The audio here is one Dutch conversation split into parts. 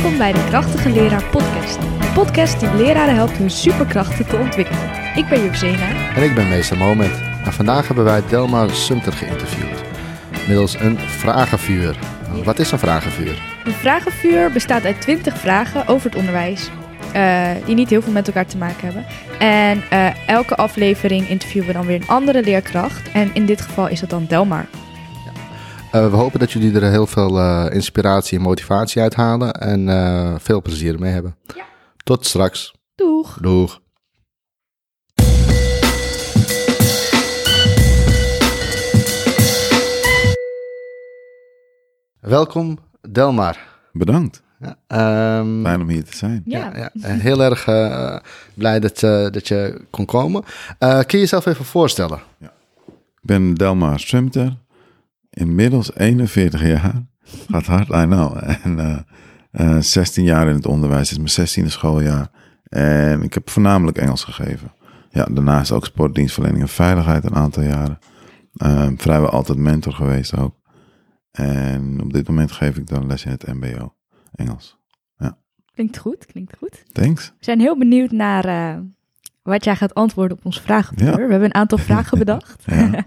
Welkom bij de Krachtige Leraar Podcast. Een podcast die leraren helpt hun superkrachten te ontwikkelen. Ik ben Josena. En ik ben meester Moment. En vandaag hebben wij Delmar Sumter geïnterviewd. Middels een vragenvuur. Wat is een vragenvuur? Een vragenvuur bestaat uit 20 vragen over het onderwijs. eh, die niet heel veel met elkaar te maken hebben. En eh, elke aflevering interviewen we dan weer een andere leerkracht. En in dit geval is dat dan Delmar. Eh, we hopen dat jullie er heel veel eh, inspiratie en motivatie uit halen. En eh, veel plezier mee hebben. Ja. Tot straks. Doeg! Doeg. Welkom, Delmar. Bedankt. Ja, ehm, Fijn om hier te zijn. Ja, Ja, ja. Heel erg eh, blij dat, eh, dat je kon komen. Eh, kun je jezelf even voorstellen? Ik ben Delmar Sumter. Inmiddels 41 jaar. Gaat hard, I know. En eh, eh, 16 jaar in het onderwijs. Dit is mijn 16e schooljaar. En ik heb voornamelijk Engels gegeven. Ja, daarnaast ook sportdienstverlening en veiligheid een aantal jaren. Eh, vrijwel altijd mentor geweest ook. En op dit moment geef ik dan les in het mbo. Engels. Klinkt goed, klinkt goed. Thanks. We zijn heel benieuwd naar eh, wat jij gaat antwoorden op ons vragenvuur. Ja. We hebben een aantal vragen bedacht. Ja.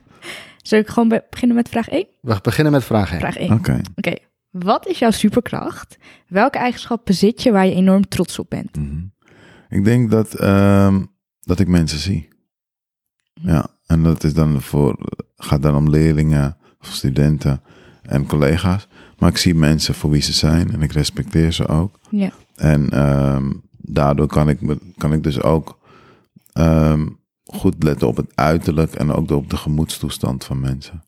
Zal ik gewoon be- beginnen met vraag 1? We beginnen met vraag 1. Vraag 1. Oké. Oké, wat is jouw superkracht? Welke eigenschap bezit je waar je enorm trots op bent? Mhm. Ik denk dat, ehm, dat ik mensen zie. Ja, en dat is dan voor, gaat dan om leerlingen of studenten en collega's. Maar ik zie mensen voor wie ze zijn en ik respecteer ze ook. Ja. En ehm, daardoor kan ik, kan ik dus ook ehm, goed letten op het uiterlijk en ook op de gemoedstoestand van mensen.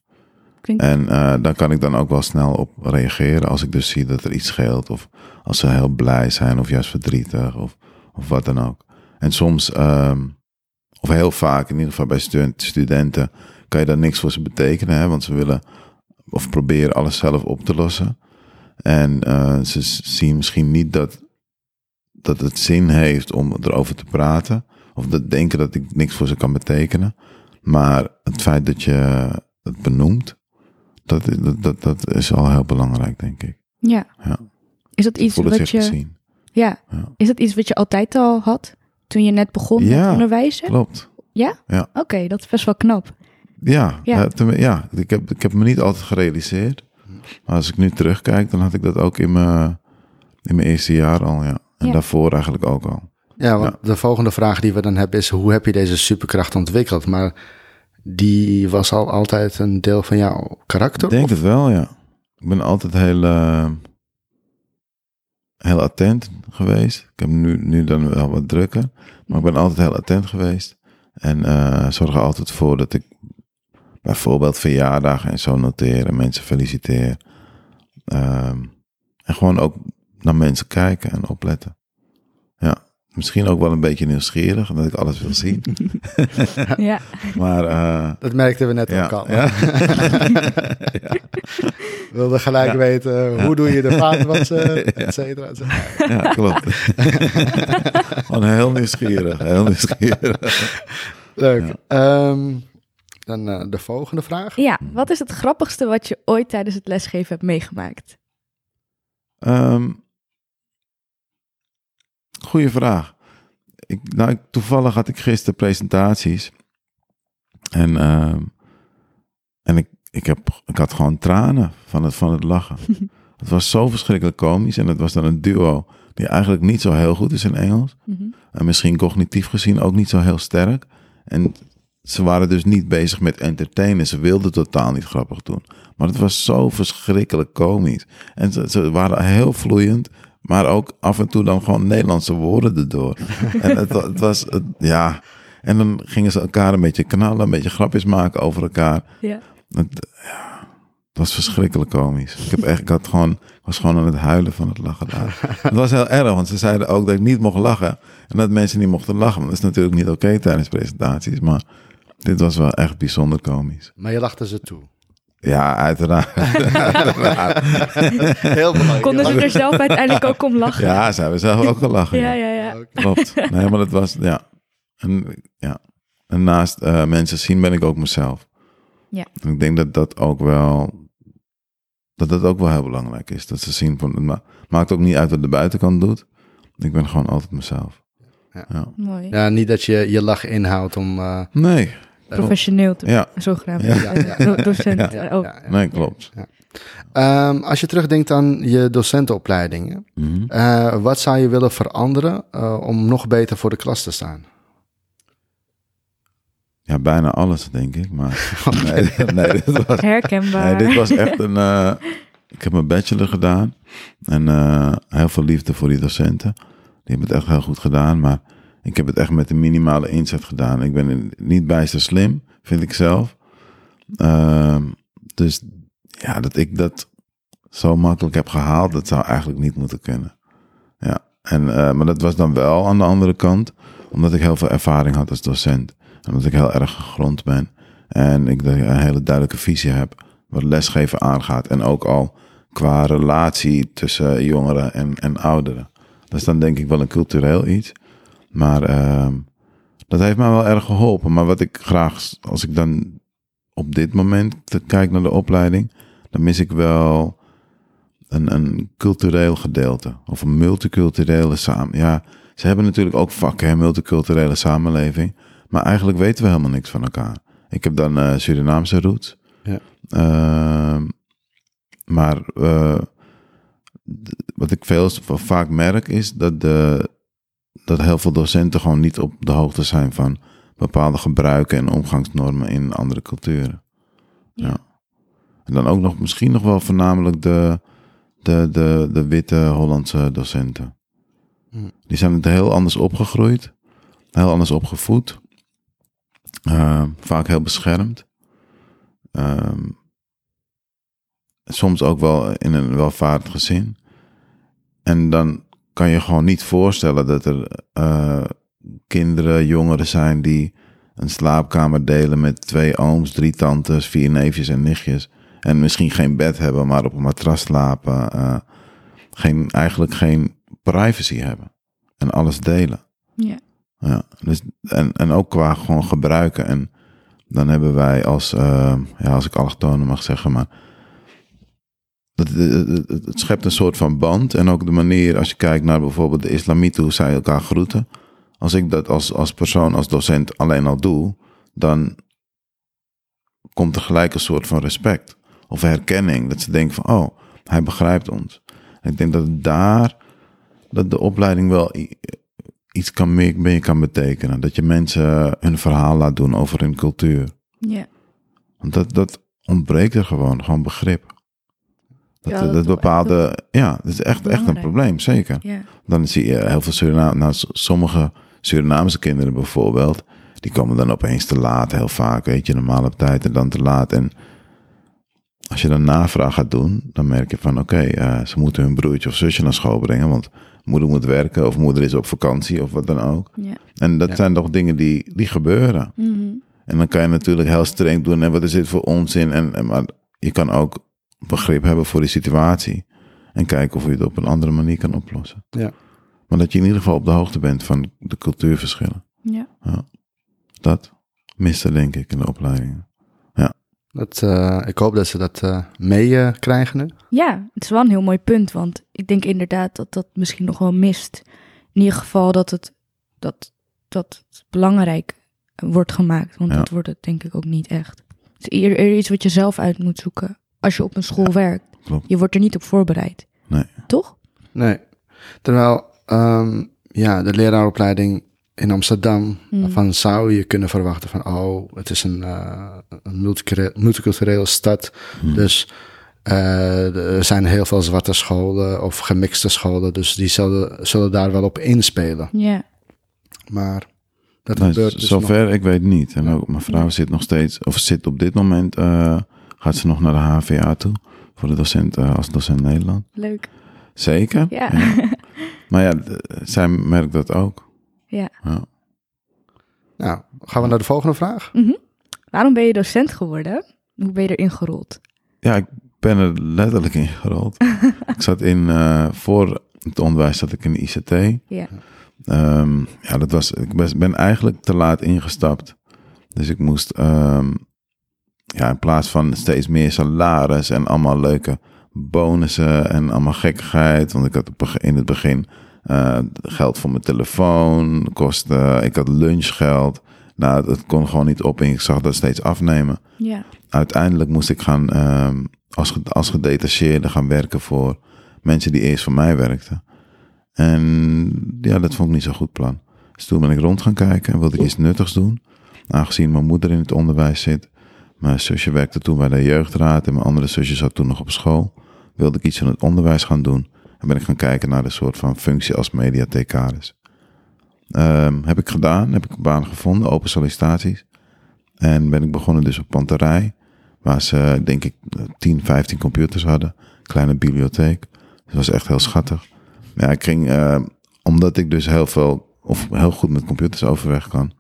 Klinkt, En eh, daar kan ik dan ook wel snel op reageren als ik dus zie dat er iets scheelt. Of als ze heel blij zijn of juist verdrietig of, of wat dan ook. En soms, ehm, of heel vaak in ieder geval bij stu- studenten, kan je daar niks voor ze betekenen. Hè, want ze willen of proberen alles zelf op te lossen. En eh, ze zien misschien niet dat, dat het zin heeft om erover te praten. Of dat denken dat ik niks voor ze kan betekenen. Maar het feit dat je het benoemt, dat, is- dat, dat, dat is al heel belangrijk, denk ik. ja. Ja. Is dat iets wat je... Ja. Ja. Is dat iets wat je altijd al had? Toen je net begon met onderwijzen? Klopt. Ja? Ja. Oké, dat is best wel knap. Ja, Ja. ja. tenmin- ja ik, heb, ik heb me niet altijd gerealiseerd. Maar als ik nu terugkijk, dan had ik dat ook in mijn, in mijn eerste jaar al. Ja. En daarvoor eigenlijk ook al. Ja, want de volgende vraag die we dan hebben is: hoe heb je deze superkracht ontwikkeld? Maar die was al altijd een deel van jouw karakter? Ik denk of- het wel, ja. Ik ben altijd heel, eh, heel attent geweest. Ik heb nu, nu dan wel wat drukker. Maar ik ben altijd heel attent geweest. En eh, zorg er altijd voor dat ik bijvoorbeeld verjaardagen en zo noteer. En mensen feliciteer. Ehm, en gewoon ook naar mensen kijken en opletten. Misschien ook wel een beetje nieuwsgierig. Dat ik alles wil zien. Ja. maar eh, Dat merkten we net ja, ook al. ja. We wilden gelijk Ja. weten hoe doe je de vaatwassen, et cetera. et cetera. Ja, klopt. Gewoon heel nieuwsgierig, heel nieuwsgierig. Leuk. Ja. Ehm, dan eh, de volgende vraag. ja, wat is het grappigste wat je ooit tijdens het lesgeven hebt meegemaakt? Ehm goeie vraag. Ik, nou, ik, toevallig had ik gisteren presentaties. En, ehm, en ik, ik, heb, ik had gewoon tranen van het, van het lachen. het was zo verschrikkelijk komisch. En het was dan een duo die eigenlijk niet zo heel goed is in Engels. Mhm. En misschien cognitief gezien ook niet zo heel sterk. En ze waren dus niet bezig met entertainen. Ze wilden totaal niet grappig doen. Maar het was zo verschrikkelijk komisch. En ze, ze waren heel vloeiend. Maar ook af en toe dan gewoon Nederlandse woorden erdoor. en het, het was, het- ja. En dan gingen ze elkaar een beetje knallen, een beetje grapjes maken over elkaar. Ja. Het, ja, het was verschrikkelijk komisch. Ik, heb echt, ik had gewoon, was gewoon aan het huilen van het lachen daar. Het was heel erg, want ze zeiden ook dat ik niet mocht lachen. En dat mensen niet mochten lachen. Want dat is natuurlijk niet oké tijdens presentaties. Maar dit was wel echt bijzonder komisch. Maar je lachte ze toe. Ja, uiteraard. Heel belangrijk. Konden ze er zelf uiteindelijk ook om lachen? ja, ze hebben zelf ook gelachen. ja, ja. ja. ja. Klopt. Nee, maar dat was, ja. En, ja. en naast eh, mensen zien ben ik ook mezelf. Ja. En ik denk dat dat ook wel Dat dat ook wel heel belangrijk is. Dat ze zien van, het ma- maakt ook niet uit wat de buitenkant doet. Ik ben gewoon altijd mezelf. Ja. Ja. Mooi. Ja, niet dat je je lach inhoudt om... eh, Nee, Professioneel, te, ja, zogenaamd. Ja. Ja, ja. Do- docent Ja. eh, ook. ja, ja. nee, klopt. Ehm, als je terugdenkt aan je docentenopleidingen, Mhm. eh, wat zou je willen veranderen eh, om nog beter voor de klas te staan? Ja, bijna alles, denk ik. Maar nee, nee, dit was, Herkenbaar. nee, dit was echt een... eh, ik heb mijn bachelor gedaan. En eh, heel veel liefde voor die docenten. Die hebben het echt heel goed gedaan. Maar ik heb het echt met de minimale inzet gedaan. Ik ben niet bijster slim, vind ik zelf. Ehm, dus ja, dat ik dat zo makkelijk heb gehaald, dat zou eigenlijk niet moeten kunnen. Ja, en, eh, maar dat was dan wel aan de andere kant, omdat ik heel veel ervaring had als docent. En omdat ik heel erg gegrond ben. En ik een hele duidelijke visie heb wat lesgeven aangaat. En ook al qua relatie tussen jongeren en, en ouderen. Dat is dan denk ik wel een cultureel iets. Maar ehm, dat heeft mij wel erg geholpen. Maar wat ik graag, als ik dan op dit moment kijk naar de opleiding, dan mis ik wel een, een cultureel gedeelte. Of een multiculturele samen. Ja, ze hebben natuurlijk ook vakken, hè, multiculturele samenleving. Maar eigenlijk weten we helemaal niks van elkaar. Ik heb dan eh, Surinaamse roots. Ja. Ehm, maar eh, wat ik veel vaak merk is dat, de, dat heel veel docenten gewoon niet op de hoogte zijn van bepaalde gebruiken en omgangsnormen in andere culturen. Ja. Ja. En dan ook nog misschien nog wel voornamelijk de, de, de, de witte Hollandse docenten. Hm. Die zijn het heel anders opgegroeid, heel anders opgevoed, eh, vaak heel beschermd. Ehm, soms ook wel in een welvarend gezin. En dan kan je gewoon niet voorstellen dat er eh, kinderen, jongeren zijn die een slaapkamer delen met twee ooms, drie tantes, vier neefjes en nichtjes. En misschien geen bed hebben, maar op een matras slapen. eh, geen, eigenlijk geen privacy hebben. En alles delen. Ja. Ja, dus, en, en ook qua gewoon gebruiken. En dan hebben wij als, eh, ja, als ik allochtonen mag zeggen, maar het, het, het- het schept een soort van band. En ook de manier, als je kijkt naar bijvoorbeeld de islamieten, hoe zij elkaar groeten. Als ik dat als, als persoon, als docent alleen al doe, dan komt er gelijk een soort van respect. Of herkenning. Dat ze denken van, oh, hij begrijpt ons. En ik denk dat daar, dat de opleiding wel iets kan meer, meer kan betekenen. Dat je mensen hun verhaal laat doen over hun cultuur. Ja. Want dat, dat ontbreekt er gewoon, gewoon begrip. Dat, Ja, dat, bepaalde, ja, dat is echt, echt een probleem, zeker. Ja. Dan zie je heel veel Suriname, nou, sommige Surinaamse kinderen bijvoorbeeld, die komen dan opeens te laat, heel vaak, weet je, normaal op tijd en dan te laat. En als je dan navraag gaat doen, dan merk je van, oké, eh, ze moeten hun broertje of zusje naar school brengen, want moeder moet werken of moeder is op vakantie of wat dan ook. Ja. En dat Ja. zijn toch dingen die, die gebeuren. Mhm. En dan kan je natuurlijk heel streng doen. En wat is dit voor onzin? En, en, maar je kan ook begrip hebben voor die situatie. En kijken of je het op een andere manier kan oplossen. Ja. Maar dat je in ieder geval op de hoogte bent van de cultuurverschillen. Ja. Dat miste denk ik in de opleidingen. Dat, eh, ik hoop dat ze dat eh meekrijgen nu. ja, het is wel een heel mooi punt, want ik denk inderdaad dat dat misschien nog wel mist. In ieder geval dat het, dat, dat het belangrijk wordt gemaakt, want Ja. dat wordt het denk ik ook niet echt. Het is eerder iets wat je zelf uit moet zoeken als je op een school werkt. klopt. Je wordt er niet op voorbereid. Nee. Toch? Nee. Terwijl, ehm, ja, de leraaropleiding in Amsterdam, Hmm. daarvan zou je kunnen verwachten van, oh, het is een, eh, een multiculturele stad. Hm. Dus eh, er zijn heel veel zwarte scholen of gemixte scholen, dus die zullen, zullen daar wel op inspelen. Ja. Maar dat Nee, gebeurt dus nog. zover ik weet niet. En ook mijn vrouw zit nog steeds, of zit op dit moment, eh, gaat ze nog naar de HVA toe. Voor de docent, eh, als docent Nederland. Leuk. Zeker. Ja. Maar ja, zij merkt dat ook. Ja. Ja. Nou, gaan we naar de volgende vraag? Mhm. Waarom ben je docent geworden? Hoe ben je erin gerold? Ja, ik ben er letterlijk in gerold. ik zat in, eh, voor het onderwijs zat ik in de ICT. Ja. Ehm, ja, dat was, ik ben, ben eigenlijk te laat ingestapt. Dus ik moest, ehm, ja, in plaats van steeds meer salaris en allemaal leuke bonussen en allemaal gekkigheid. Want ik had in het begin eh, geld voor mijn telefoon, kosten, ik had lunchgeld. Nou, dat kon gewoon niet op en ik zag dat steeds afnemen. Ja. Uiteindelijk moest ik gaan ehm, als, als gedetacheerde gaan werken voor mensen die eerst voor mij werkten. En ja, dat vond ik niet zo'n goed plan. Dus toen ben ik rond gaan kijken en wilde ik iets nuttigs doen. Aangezien mijn moeder in het onderwijs zit. Mijn zusje werkte toen bij de jeugdraad en mijn andere zusje zat toen nog op school. Wilde ik iets in het onderwijs gaan doen. En ben ik gaan kijken naar de soort van functie als mediathecaris. Ehm heb ik gedaan, heb ik een baan gevonden, open sollicitaties. En ben ik begonnen dus op Panterij. Waar ze, denk ik, 10, 15 computers hadden. Kleine bibliotheek. Dat was echt heel schattig. Ja, ik ging, eh, omdat ik dus heel veel, of heel goed met computers overweg kan,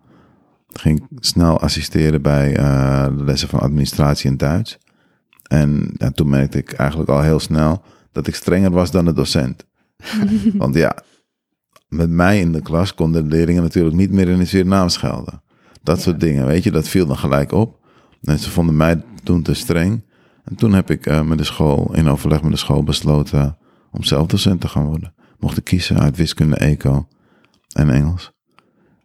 ging ik snel assisteren bij eh, de lessen van administratie en Duits. En toen merkte ik eigenlijk al heel snel dat ik strenger was dan de docent. Want ja, met mij in de klas konden de leerlingen natuurlijk niet meer in de Surinaam schelden. Dat soort dingen, weet je, dat viel dan gelijk op. En ze vonden mij toen te streng. En toen heb ik eh, met de school, in overleg met de school, besloten om zelf docent te gaan worden. Mocht ik kiezen uit wiskunde, eco en Engels.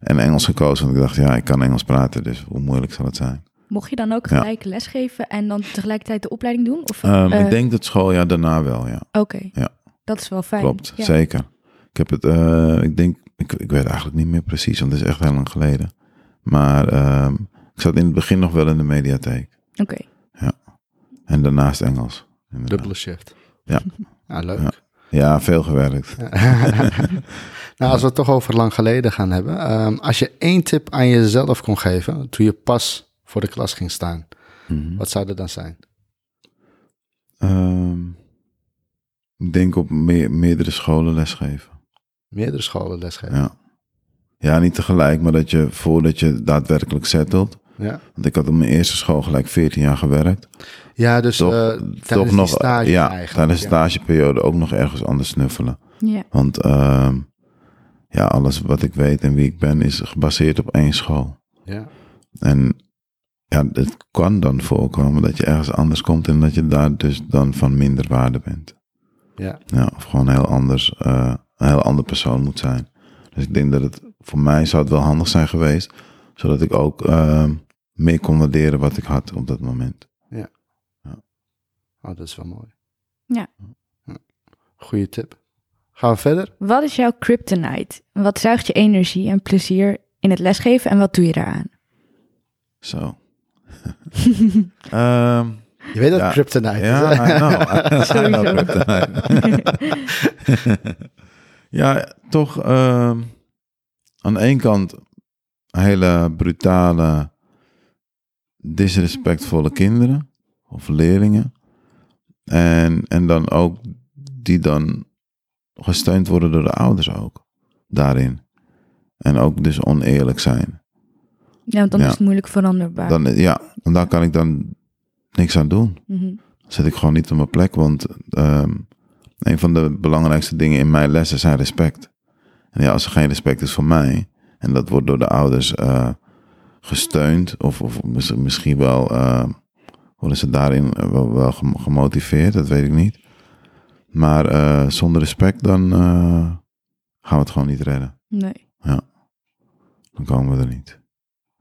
En Engels gekozen, want ik dacht, ja, ik kan Engels praten, dus hoe moeilijk zal het zijn? Mocht je dan ook Ja. gelijk lesgeven en dan tegelijkertijd de opleiding doen? Of, Ehm, eh, ik denk dat schooljaar daarna wel, ja. Oké, Ja. dat is wel fijn. Klopt, Ja. zeker. Ik heb het, eh, ik denk, ik, ik weet eigenlijk niet meer precies, want het is echt heel lang geleden. Maar ehm, ik zat in het begin nog wel in de mediatheek. Oké, En daarnaast Engels. inderdaad. Dubbele shift. Ja. Ah, leuk. Ja. Ja, veel gewerkt. nou, als we het toch over lang geleden gaan hebben. ehm, als je één tip aan jezelf kon geven toen je pas voor de klas ging staan, Mhm. wat zou dat dan zijn? Ehm, ik denk op meer, meerdere scholen lesgeven. Meerdere scholen lesgeven. Ja. ja, niet tegelijk, maar dat je voordat je daadwerkelijk settelt. Ja, Want ik had op mijn eerste school gelijk 14 jaar gewerkt. ja dus Toch, eh, tijdens toch die nog, stage ja, eigenlijk. tijdens de ja. stageperiode ook nog ergens anders snuffelen. ja. Want ehm, ja, alles wat ik weet en wie ik ben is gebaseerd op één school. Ja. En ja, het kan dan voorkomen dat je ergens anders komt en dat je daar dus dan van minder waarde bent. Ja. Ja, of gewoon heel anders, eh, een heel ander persoon moet zijn. Dus ik denk dat het voor mij zou het wel handig zijn geweest, zodat ik ook ehm, meer kon waarderen wat ik had op dat moment. Oh, dat is wel mooi. Ja. Ja. Goeie tip. Gaan we verder? Wat is jouw kryptonite? Wat zuigt je energie en plezier in het lesgeven en wat doe je daaraan? Zo. Ehm, Je weet dat Ja. kryptonite is. ja? I know. I Sowieso. know kryptonite. ja, toch ehm, aan de ene kant hele brutale, disrespectvolle kinderen of leerlingen. En, en dan ook die dan gesteund worden door de ouders ook daarin. En ook dus oneerlijk zijn. Ja, want dan Ja. is het moeilijk veranderbaar. Dan, ja, en daar kan ik dan niks aan doen. Mhm. Dan zit ik gewoon niet op mijn plek, want ehm, een van de belangrijkste dingen in mijn lessen zijn respect. En ja, als er geen respect is voor mij, en dat wordt door de ouders eh, gesteund, of, of mis- misschien wel eh, worden ze daarin wel, wel gem- gemotiveerd, dat weet ik niet. Maar eh, zonder respect, dan eh, gaan we het gewoon niet redden. Nee. Dan komen we er niet.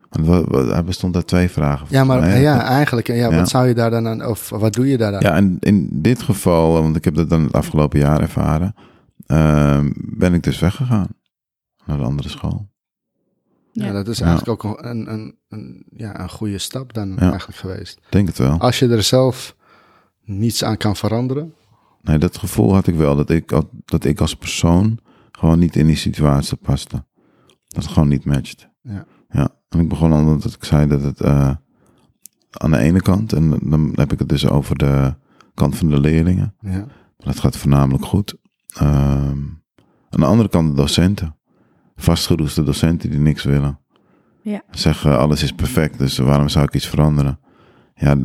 Want er bestond daar twee vragen. Ja, maar mij, ja, eigenlijk, ja, Ja. wat zou je daar dan aan, of wat doe je daar dan? Ja, en in dit geval, want ik heb dat dan het afgelopen jaar ervaren, ehm, ben ik dus weggegaan naar de andere school. Ja, Ja. dat is Ja. eigenlijk ook een, een, een, ja, een goede stap dan Ja. eigenlijk geweest. Ik Denk het wel. Als je er zelf niets aan kan veranderen. Nee, dat gevoel had ik wel, dat ik, dat ik als persoon gewoon niet in die situatie paste. Dat het gewoon niet matcht. Ja. Ja, en ik begon al dat ik zei dat het eh, aan de ene kant, en dan heb ik het dus over de kant van de leerlingen, Ja. Dat gaat voornamelijk goed. Ehm, aan de andere kant de docenten. Vastgeroeste docenten die niks willen. Ja. Zeggen alles is perfect, dus waarom zou ik iets veranderen? Ja,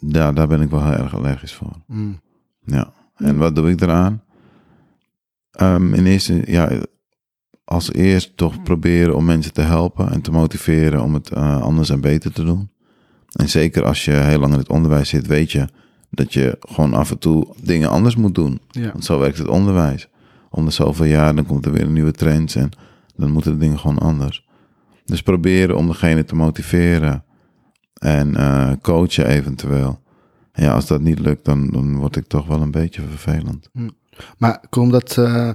ja daar ben ik wel heel erg allergisch voor. Mm. Ja. En wat doe ik eraan? Ehm, in eerste, ja, als eerst toch proberen om mensen te helpen en te motiveren om het eh, anders en beter te doen. En zeker als je heel lang in het onderwijs zit, weet je dat je gewoon af en toe dingen anders moet doen. Ja. Want zo werkt het onderwijs. Om de zoveel jaar, dan komt er weer een nieuwe trend en dan moeten de dingen gewoon anders. Dus proberen om degene te motiveren en eh, coachen eventueel. En ja, als dat niet lukt, dan, dan word ik toch wel een beetje vervelend. Maar komt dat... eh,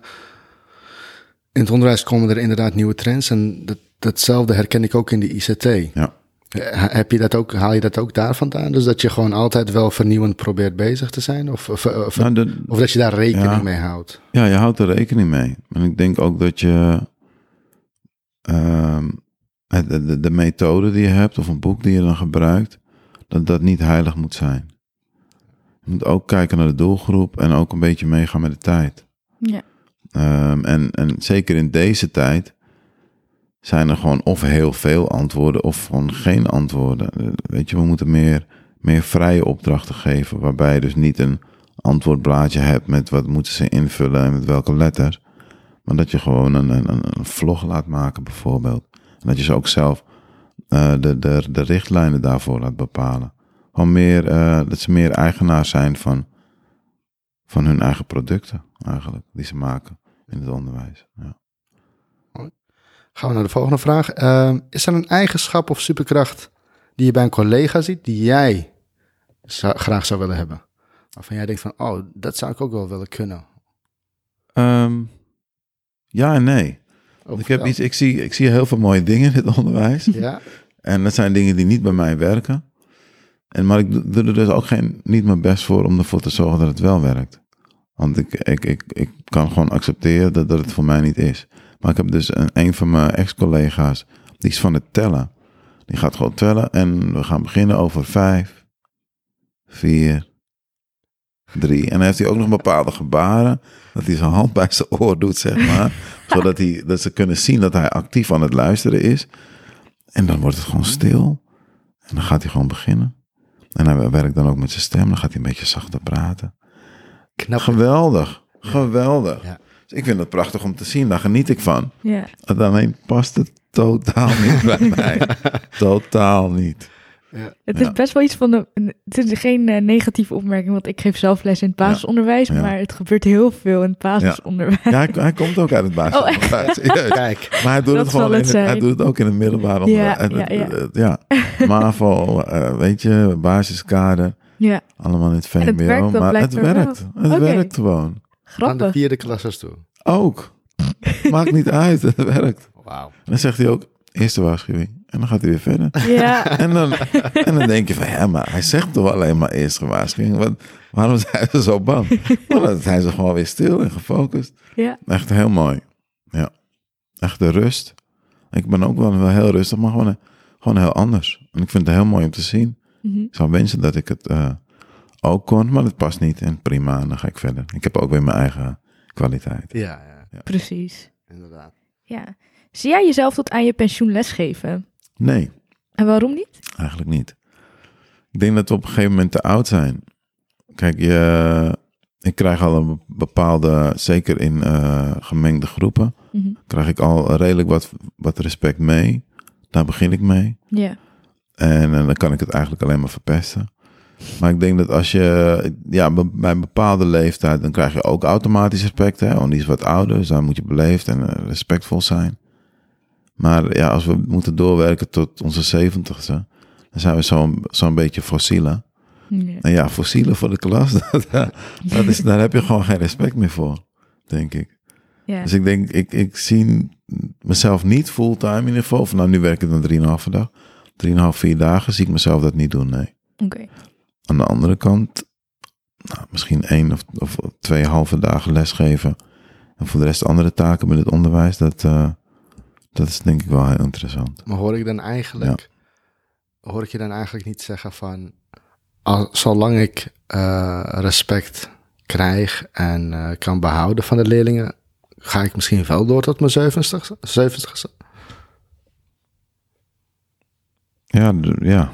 in het onderwijs komen er inderdaad nieuwe trends. En dat, datzelfde herken ik ook in de ICT. Ja. Eh, Heb je dat ook, haal je dat ook daar vandaan? Dus dat je gewoon altijd wel vernieuwend probeert bezig te zijn? Of, of, of, Nou, de- of dat je daar rekening Ja. mee houdt? Ja, je houdt er rekening mee. En ik denk ook dat je ehm, de, de, de methode die je hebt of een boek die je dan gebruikt, dat dat niet heilig moet zijn. Je moet ook kijken naar de doelgroep en ook een beetje meegaan met de tijd. Ja. Ehm, en, en zeker in deze tijd zijn er gewoon of heel veel antwoorden of gewoon geen antwoorden. Eh, Weet je, we moeten meer, meer vrije opdrachten geven, waarbij je dus niet een antwoordblaadje hebt met wat moeten ze invullen en met welke letters. Maar dat je gewoon een, een- een vlog laat maken bijvoorbeeld. En dat je ze ook zelf eh, de, de, de richtlijnen daarvoor laat bepalen. Gewoon meer, eh, dat ze meer eigenaar zijn van, van hun eigen producten eigenlijk, die ze maken in het onderwijs. Ja. Gaan we naar de volgende vraag. Ehm, is er een eigenschap of superkracht die je bij een collega ziet, die jij zou- graag zou willen hebben? Waarvan jij denkt van, oh, dat zou ik ook wel willen kunnen. Ehm, ja en nee. Ik, heb iets, ik, zie, ik zie heel veel mooie dingen in het onderwijs. Ja, En dat zijn dingen die niet bij mij werken. En, maar ik doe doe er dus ook geen, niet mijn best voor om ervoor te zorgen dat het wel werkt. Want ik, ik, ik, ik kan gewoon accepteren dat, dat het voor mij niet is. Maar ik heb dus een, een van mijn ex-collega's, die is van het tellen. Die gaat gewoon tellen en we gaan beginnen over vijf, vier, drie. En dan heeft hij ook nog bepaalde gebaren. Dat hij zijn hand bij zijn oor doet, zeg maar. zodat hij, dat ze kunnen zien dat hij actief aan het luisteren is. En dan wordt het gewoon stil. En dan gaat hij gewoon beginnen. En hij werkt dan ook met zijn stem. Dan gaat hij een beetje zachter praten. knap. Geweldig. Geweldig. Ja. Dus ik vind het prachtig om te zien. Daar geniet ik van. Ja. Alleen past het totaal niet bij mij. Totaal niet. Het Ja. is best wel iets van de. een- Het is geen eh, negatieve opmerking, want ik geef zelf les in het basisonderwijs, Ja. maar het gebeurt heel veel in het basisonderwijs. Ja, hij, hij komt ook uit het basisonderwijs. Serieus. Kijk, Maar hij doet Dat het gewoon in het het, hij doet het ook in het middelbaar Ja, onderwijs. En ja, het- ja. MAVO, eh, weet je, basiskader. Ja, Allemaal in het het VMBO. maar het wel. werkt. Het werkt gewoon. aan de grappig. vierde klassers toe. Ook. Maakt niet uit. Het werkt. Wauw. Dan zegt hij ook, eerste waarschuwing. En dan gaat hij weer verder. Ja, En dan, en dan denk je van, ja, maar hij zegt toch alleen maar eerste waarschuwing. Wat, waarom zijn ze zo bang? Maar dan zijn ze gewoon weer stil en gefocust. ja. Echt heel mooi. Ja. Echt de rust. Ik ben ook wel, wel heel rustig, maar gewoon, gewoon heel anders. En ik vind het heel mooi om te zien. Mhm. Ik zou wensen dat ik het eh, ook kon, maar het past niet. En prima, en dan ga ik verder. Ik heb ook weer mijn eigen kwaliteit. Ja, ja, precies. inderdaad. Ja. Zie jij jezelf tot aan je pensioen lesgeven? Nee, En waarom niet? eigenlijk niet. Ik denk dat we op een gegeven moment te oud zijn. Kijk, je, ik krijg al een bepaalde, zeker in eh, gemengde groepen, Mhm. krijg ik al redelijk wat, wat respect mee. Daar begin ik mee. Ja. En, eh, dan kan ik het eigenlijk alleen maar verpesten. Maar ik denk dat als je, ja, bij een bepaalde leeftijd, dan krijg je ook automatisch respect. Hè? Want die is wat ouder, dus dan moet je beleefd en eh, respectvol zijn. Maar ja, als we moeten doorwerken tot onze zeventigste, dan zijn we zo'n zo'n beetje fossielen. Ja. En ja, fossielen voor de klas, dat, dat is, daar heb je gewoon geen respect meer voor, denk ik. Ja. Dus ik denk, ik, ik zie mezelf niet fulltime in ieder geval. Of nou, nu werk ik dan 3,5 dag. 3,5, 4 dagen zie ik mezelf dat niet doen, nee. Oké. Aan de andere kant, nou, misschien één of, of twee halve dagen lesgeven. En voor de rest andere taken met het onderwijs, dat, eh, dat is denk ik wel heel interessant. Maar hoor ik dan eigenlijk, hoor ik je dan eigenlijk niet zeggen van, al, zolang ik eh, respect krijg en eh, kan behouden van de leerlingen, ga ik misschien wel door tot mijn zeventigste? zeventigste? Ja, ja,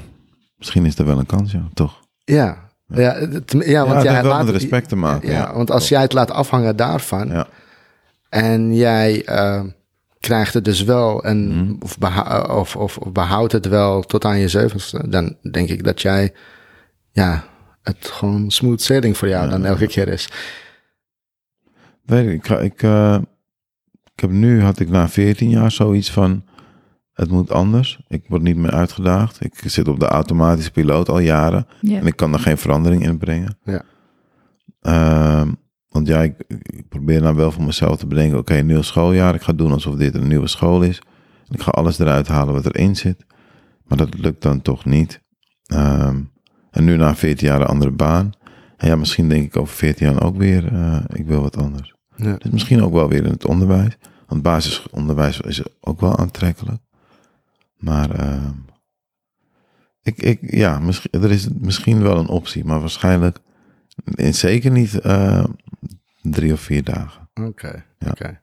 misschien is er wel een kans, ja, toch? Ja. Ja, ja, want jij laat, met respect te maken. Ja, Ja, want als jij het laat afhangen daarvan Ja. en jij eh, krijgt het dus wel en Mhm. of, beha- of, of, of behoudt het wel tot aan je zeventigste, dan denk ik dat jij ja, het gewoon smooth sailing voor jou Ja. dan elke keer is. Weet ik, ik, ik, eh, ik heb nu, had ik na 14 jaar zoiets van, het moet anders. Ik word niet meer uitgedaagd. Ik zit op de automatische piloot al jaren. Ja. En ik kan er geen verandering in brengen. Ja. Ehm, want ja, ik, ik probeer nou wel voor mezelf te bedenken, oké, nieuw schooljaar. Ik ga doen alsof dit een nieuwe school is. Ik ga alles eruit halen wat erin zit. Maar dat lukt dan toch niet. Ehm, en nu na 14 jaar een andere baan. En ja, misschien denk ik over 14 jaar ook weer, eh, ik wil wat anders. Ja. Dus misschien ook wel weer in het onderwijs. Want basisonderwijs is ook wel aantrekkelijk. Maar ehm, ik, ik, ja, misschien, er is misschien wel een optie, maar waarschijnlijk zeker niet eh, drie of vier dagen. Oké, Ja. oké.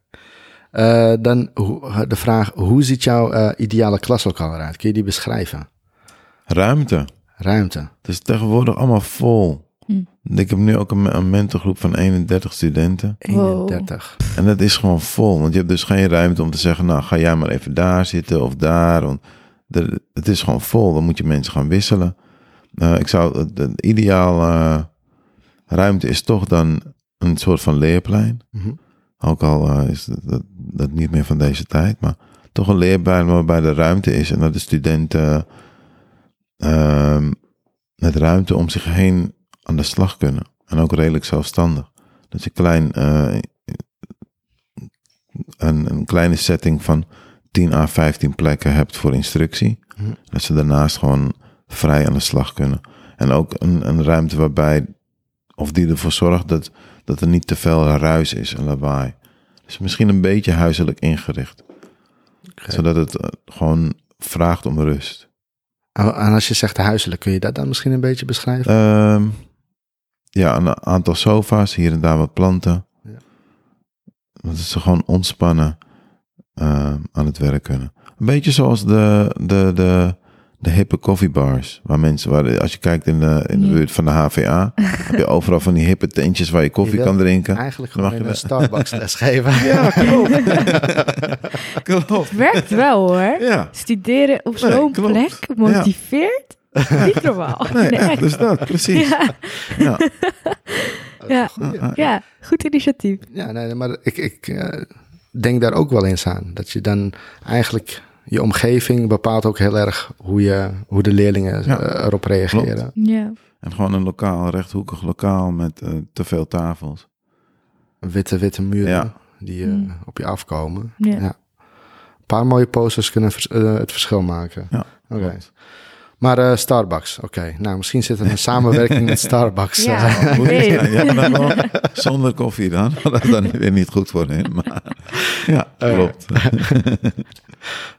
Eh, dan hoe- de vraag, hoe ziet jouw eh, ideale klaslokaal eruit? Kun je die beschrijven? Ruimte. Ruimte. Het is tegenwoordig allemaal vol. Hm. Ik heb nu ook een, een mentorgroep van 31 studenten. Wow. 31. En dat is gewoon vol. Want je hebt dus geen ruimte om te zeggen, nou ga jij maar even daar zitten of daar. Want er- het is gewoon vol. Dan moet je mensen gaan wisselen. Eh, ik zou, het- het ideaal eh, ruimte is toch dan een soort van leerplein. Mhm. Ook al eh, is dat, dat, dat niet meer van deze tijd. Maar toch een leerplein waarbij de ruimte is. En dat de studenten ehm, met ruimte om zich heen aan de slag kunnen. En ook redelijk zelfstandig. Dat je klein, eh, een, een kleine setting van 10 à 15 plekken hebt voor instructie. Mhm. Dat ze daarnaast gewoon vrij aan de slag kunnen. En ook een, een ruimte waarbij, of die ervoor zorgt dat, dat er niet te veel ruis is en lawaai. Dus misschien een beetje huiselijk ingericht. Zodat het eh, gewoon vraagt om rust. En als je zegt huiselijk, kun je dat dan misschien een beetje beschrijven? Ehm, ja, een aantal sofa's, hier en daar wat planten. Ja. Dat ze gewoon ontspannen ehm, aan het werk kunnen. Een beetje zoals de, de, de, de hippe koffiebars. Waar mensen, waar, als je kijkt in de, in de Ja. buurt van de HVA, heb je overal van die hippe tentjes waar je koffie Je kan drinken. Eigenlijk Dan gewoon mag je een Starbucks les geven. Ja, klopt. klopt. Het werkt wel hoor. Ja, Studeren op Nee, zo'n plek motiveert. Niet normaal. nee, Nee, echt, dus dat, precies. Ja, Ja. ja. Ja. ja, goed initiatief. Ja, nee, maar ik, ik eh, denk daar ook wel eens aan. Dat je dan eigenlijk je omgeving bepaalt ook heel erg hoe, je, hoe de leerlingen Ja, eh, erop reageren. Ja. En gewoon een lokaal, rechthoekig lokaal met eh, te veel tafels. Witte, witte muren Ja. die eh, Mm. op je afkomen. Ja. Een paar mooie posters kunnen vers- het verschil maken. Ja, Oké. Maar eh, Starbucks, oké. Nou, misschien zit er een samenwerking met Starbucks. Ja. eh. Ja, wel zonder koffie dan. Dat is dan weer niet goed voor hen. Maar ja, klopt.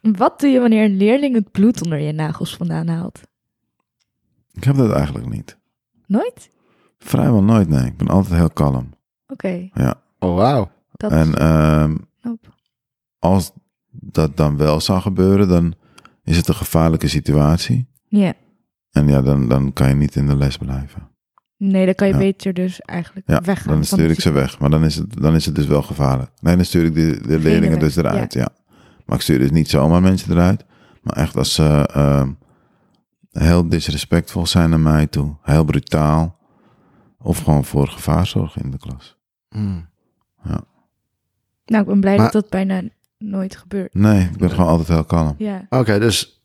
Wat doe je wanneer een leerling het bloed onder je nagels vandaan haalt? Ik heb dat eigenlijk niet. Nooit? Vrijwel nooit, nee. Ik ben altijd heel kalm. Oké, Ja. Oh, wauw. dat En is ehm, knap. als dat dan wel zou gebeuren, dan is het een gevaarlijke situatie. Ja. En ja, dan, dan kan je niet in de les blijven. Nee, dan kan je Ja. beter dus eigenlijk Ja, weggaan. dan stuur ik ze weg. Maar dan is het, dan is het dus wel gevaarlijk. Nee, dan stuur ik de, de leerlingen weg, dus eruit, ja. Maar ik stuur dus niet zomaar mensen eruit. Maar echt als ze ehm, heel disrespectvol zijn naar mij toe. Heel brutaal. Of gewoon voor gevaar zorgen in de klas. Hmm. Nou, ik ben blij Maar- dat dat bijna nooit gebeurt. Nee, ik ben gewoon altijd heel kalm. Ja. Oké, dus...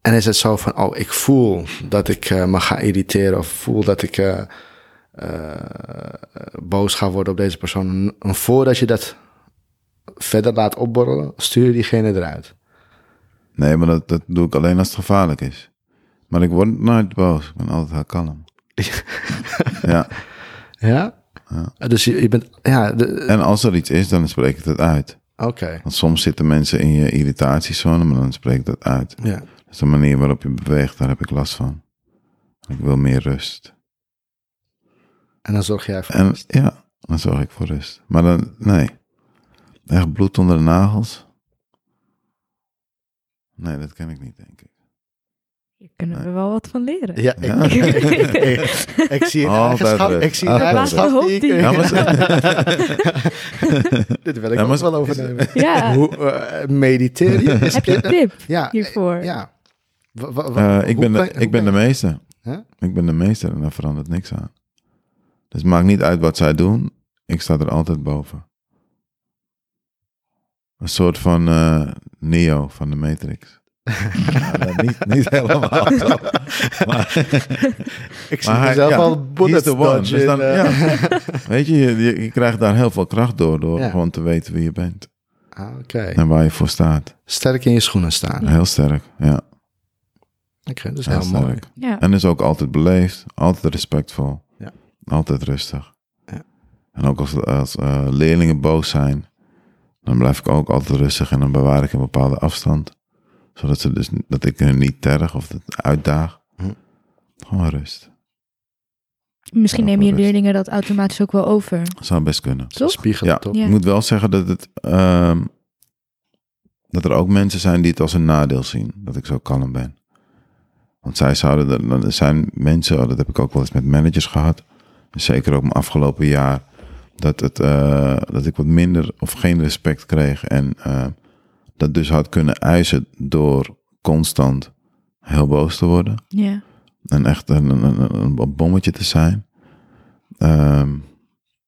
En is het zo van, oh, ik voel dat ik eh, me ga irriteren... of voel dat ik eh, eh, boos ga worden op deze persoon... en voordat je dat verder laat opborrelen... stuur je diegene eruit. Nee, maar dat, dat doe ik alleen als het gevaarlijk is. Maar ik word nooit boos. Ik ben altijd heel kalm. ja. Ja? Ja. Dus je, je bent... Ja, de- En als er iets is, dan spreek ik het uit. oké. Want soms zitten mensen in je irritatiezone, maar dan spreek ik dat uit. Ja. Dus de manier waarop je beweegt, daar heb ik last van. Ik wil meer rust. En dan zorg jij voor En rust. ja, dan zorg ik voor rust. Maar dan, nee. Echt bloed onder de nagels? Nee, dat ken ik niet, denk ik. Hier kunnen we wel wat van leren. Ja, Ja. Ik, ik, ik zie een Altijd eigenschap. rust. Ik zie een Altijd eigenschap die ik... Ja, maar Dit wil ik Ja, ook maar- wel overnemen. Ja. Hoe eh, mediteer je? Is Heb je een tip ja, hiervoor? Ja. Wa- wa- wa- Eh, ik, ben de, hoe ik ben de kan- meeste. Ja? Ik ben de meester en daar verandert niks aan. Dus het maakt niet uit wat zij doen. Ik sta er altijd boven. Een soort van eh, Neo van de Matrix. Ja, niet, niet helemaal. Maar, Ik zie mezelf ja, al one. Dus dodgen. dan- eh. ja. Weet je, je, je, krijgt daar heel veel kracht door, door Ja. gewoon te weten wie je bent. Ah. En waar je voor staat. Sterk in je schoenen staan. Heel sterk, ja. Oké, dat is Heel mooi. Ja. En is ook altijd beleefd, altijd respectvol. Ja. Altijd rustig. Ja. En ook als, als eh, leerlingen boos zijn, dan blijf ik ook altijd rustig en dan bewaar ik een bepaalde afstand. Zodat ze dus, dat ik hen niet terg of dat uitdaag. Hm. Gewoon rust. Misschien nemen je leerlingen dat automatisch ook wel over. Zou best kunnen. Toch? Spiegelen, Ja. toch? Ja. Ik moet wel zeggen dat het. ehm, dat er ook mensen zijn die het als een nadeel zien. Dat ik zo kalm ben. Want zij zouden. Er, er zijn mensen, oh, dat heb ik ook wel eens met managers gehad. Zeker ook mijn afgelopen jaar. Dat, het, eh, dat ik wat minder of geen respect kreeg. En eh, dat dus had kunnen eisen door constant heel boos te worden. En echt een, een, een, een bommetje te zijn. Ehm,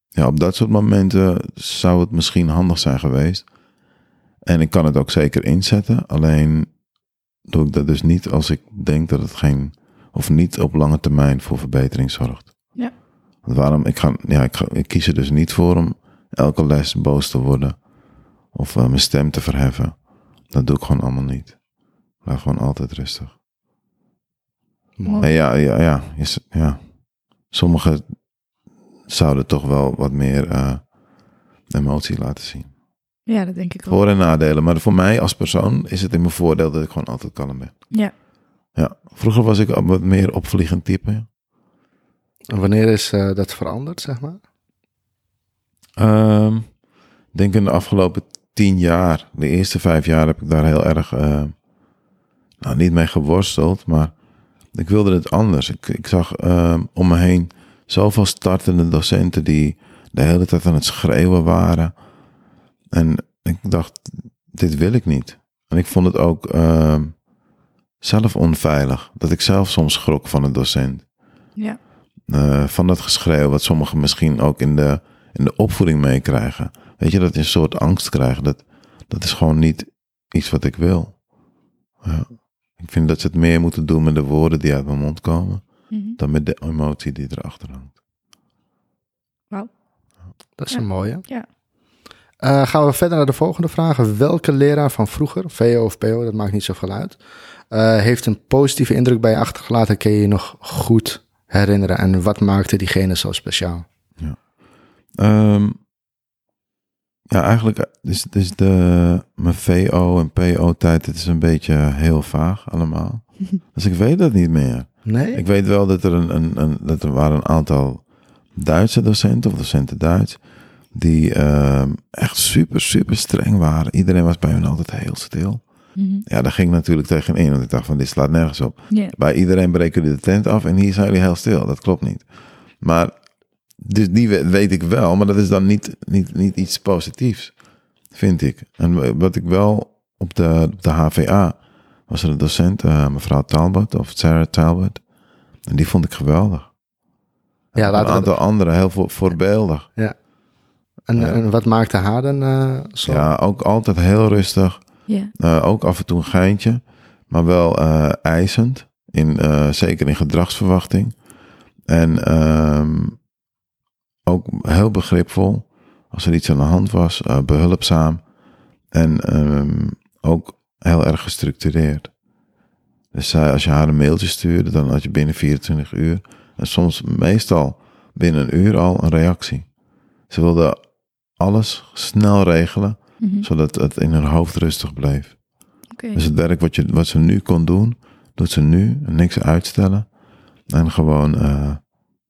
ja, op dat soort momenten zou het misschien handig zijn geweest. En ik kan het ook zeker inzetten. Alleen doe ik dat dus niet als ik denk dat het geen... of niet op lange termijn voor verbetering zorgt. Ja. Want waarom? Ik, ga, ja, ik, ga, ik kies er dus niet voor om elke les boos te worden. Of eh, mijn stem te verheffen. Dat doe ik gewoon allemaal niet. Blijf gewoon altijd rustig. Mooi. Ja, ja, ja, ja. Sommigen zouden toch wel wat meer eh, emotie laten zien. Ja, dat denk ik ook. Voor- en nadelen. Maar voor mij als persoon is het in mijn voordeel dat ik gewoon altijd kalm ben. Ja. Ja. Vroeger was ik al wat meer opvliegend type. En wanneer is eh, dat veranderd, zeg maar? Ehm, ik denk in de afgelopen tien jaar, de eerste vijf jaar heb ik daar heel erg, eh, nou niet mee geworsteld, maar ik wilde het anders. Ik, ik zag ehm, om me heen zoveel startende docenten die de hele tijd aan het schreeuwen waren. En ik dacht, dit wil ik niet. En ik vond het ook ehm, zelf onveilig, dat ik zelf soms schrok van een docent. Ja. Eh, van dat geschreeuw, wat sommigen misschien ook in de, in de opvoeding meekrijgen. Weet je, dat je een soort angst krijgt. Dat, dat is gewoon niet iets wat ik wil. Ja. Ik vind dat ze het meer moeten doen met de woorden die uit mijn mond komen, Mhm. dan met de emotie die erachter hangt. Dat is Ja. een mooie. Ja. Eh, gaan we verder naar de volgende vraag. Welke leraar van vroeger, VO of PO, dat maakt niet zoveel uit, eh, heeft een positieve indruk bij je achtergelaten? Kun je je nog goed herinneren? En wat maakte diegene zo speciaal? Ehm, ja, eigenlijk eh, is, is de, mijn VO en PO-tijd, het is een beetje heel vaag allemaal. Dus ik weet dat niet meer. Nee? Ik weet wel dat er, een, een, een, dat er waren een aantal Duitse docenten of docenten Duits. Die ehm, echt super, super streng waren. Iedereen was bij hun altijd heel stil. Mhm. Ja, daar ging ik natuurlijk tegenin. Want ik dacht van dit slaat nergens op. Ja. Bij iedereen breken jullie de tent af en hier zijn jullie heel stil. Dat klopt niet. Maar dus die we- weet ik wel. Maar dat is dan niet, niet, niet iets positiefs. Vind ik. En wat ik wel op de, op de HVA was er een docent, eh, mevrouw Talbot of Sarah Talbot. En die vond ik geweldig. Ja, een laten we- aantal andere heel voor, voorbeeldig. En, Ja. en wat maakte haar dan eh, zo? Ja, ook altijd heel rustig. Ja. Eh, ook af en toe een geintje. Maar wel eh, eisend. In, eh, zeker in gedragsverwachting. En ehm, ook heel begripvol. Als er iets aan de hand was. eh, behulpzaam. En ehm, ook heel erg gestructureerd. Dus zij, als je haar een mailtje stuurde, dan had je binnen 24 uur. En soms meestal binnen een uur al een reactie. Ze wilde alles snel regelen Mhm. zodat het in haar hoofd rustig bleef. Dus het werk wat, je, wat ze nu kon doen, doet ze nu. Niks uitstellen. En gewoon eh,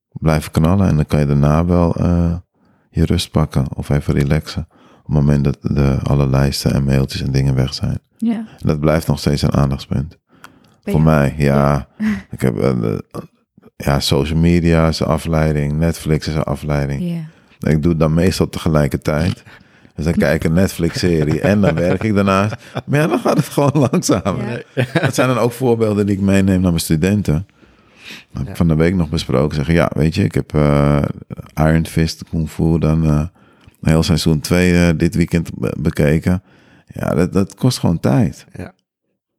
blijven knallen. En dan kan je daarna wel eh, je rust pakken. Of even relaxen. Op het moment dat de, alle lijsten en mailtjes en dingen weg zijn. Ja. En dat blijft nog steeds een aandachtspunt. Ben Voor mij, ja. Ik heb, eh, ja, social media is een afleiding. Netflix is een afleiding. Ja. Ik doe het dan meestal tegelijkertijd. Dus dan kijk ik een Netflix-serie en dan werk ik daarnaast. Maar ja, dan gaat het gewoon langzamer. Ja. Dat zijn dan ook voorbeelden die ik meeneem naar mijn studenten. heb ik Ja. van de week nog besproken. Zeggen, ja, weet je, ik heb eh, Iron Fist, Kung Fu, dan eh heel seizoen 2 dit weekend be- bekeken. Ja, dat, dat kost gewoon tijd. Ja.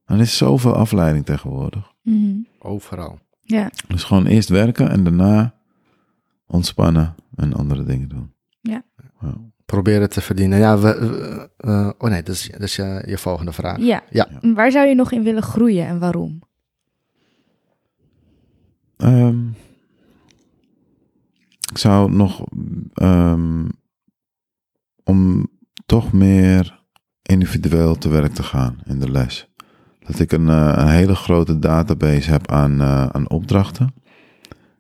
Er is zoveel afleiding tegenwoordig. Mhm. Overal. Ja, Dus gewoon eerst werken en daarna ontspannen en andere dingen doen. Ja. Ja. Proberen te verdienen. Ja, we, we- eh, oh nee, dat is, dat is je, je volgende vraag. ja. Ja. Waar zou je nog in willen groeien en waarom? Ehm, ik zou nog ehm, om toch meer individueel te werk te gaan in de les. Dat ik een, eh, een hele grote database heb aan, eh, aan opdrachten.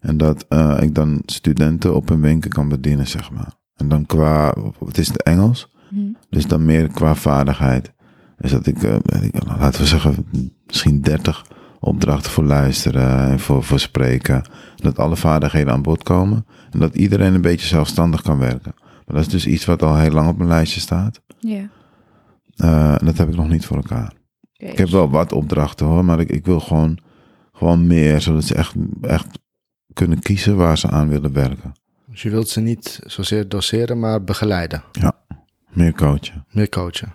En dat eh, ik dan studenten op hun winkel kan bedienen, zeg maar. En dan qua, het is het Engels, Mhm. dus dan meer qua vaardigheid. Dus dat ik, eh, laten we zeggen, misschien 30 opdrachten voor luisteren en voor, voor spreken. Dat alle vaardigheden aan bod komen. En dat iedereen een beetje zelfstandig kan werken. Maar dat is dus iets wat al heel lang op mijn lijstje staat. Ja. Eh, en dat heb ik nog niet voor elkaar. Ik heb wel wat opdrachten hoor, maar ik, ik wil gewoon, gewoon meer. Zodat ze echt, echt kunnen kiezen waar ze aan willen werken. Dus je wilt ze niet zozeer doseren, maar begeleiden. Meer coachen. Meer coachen.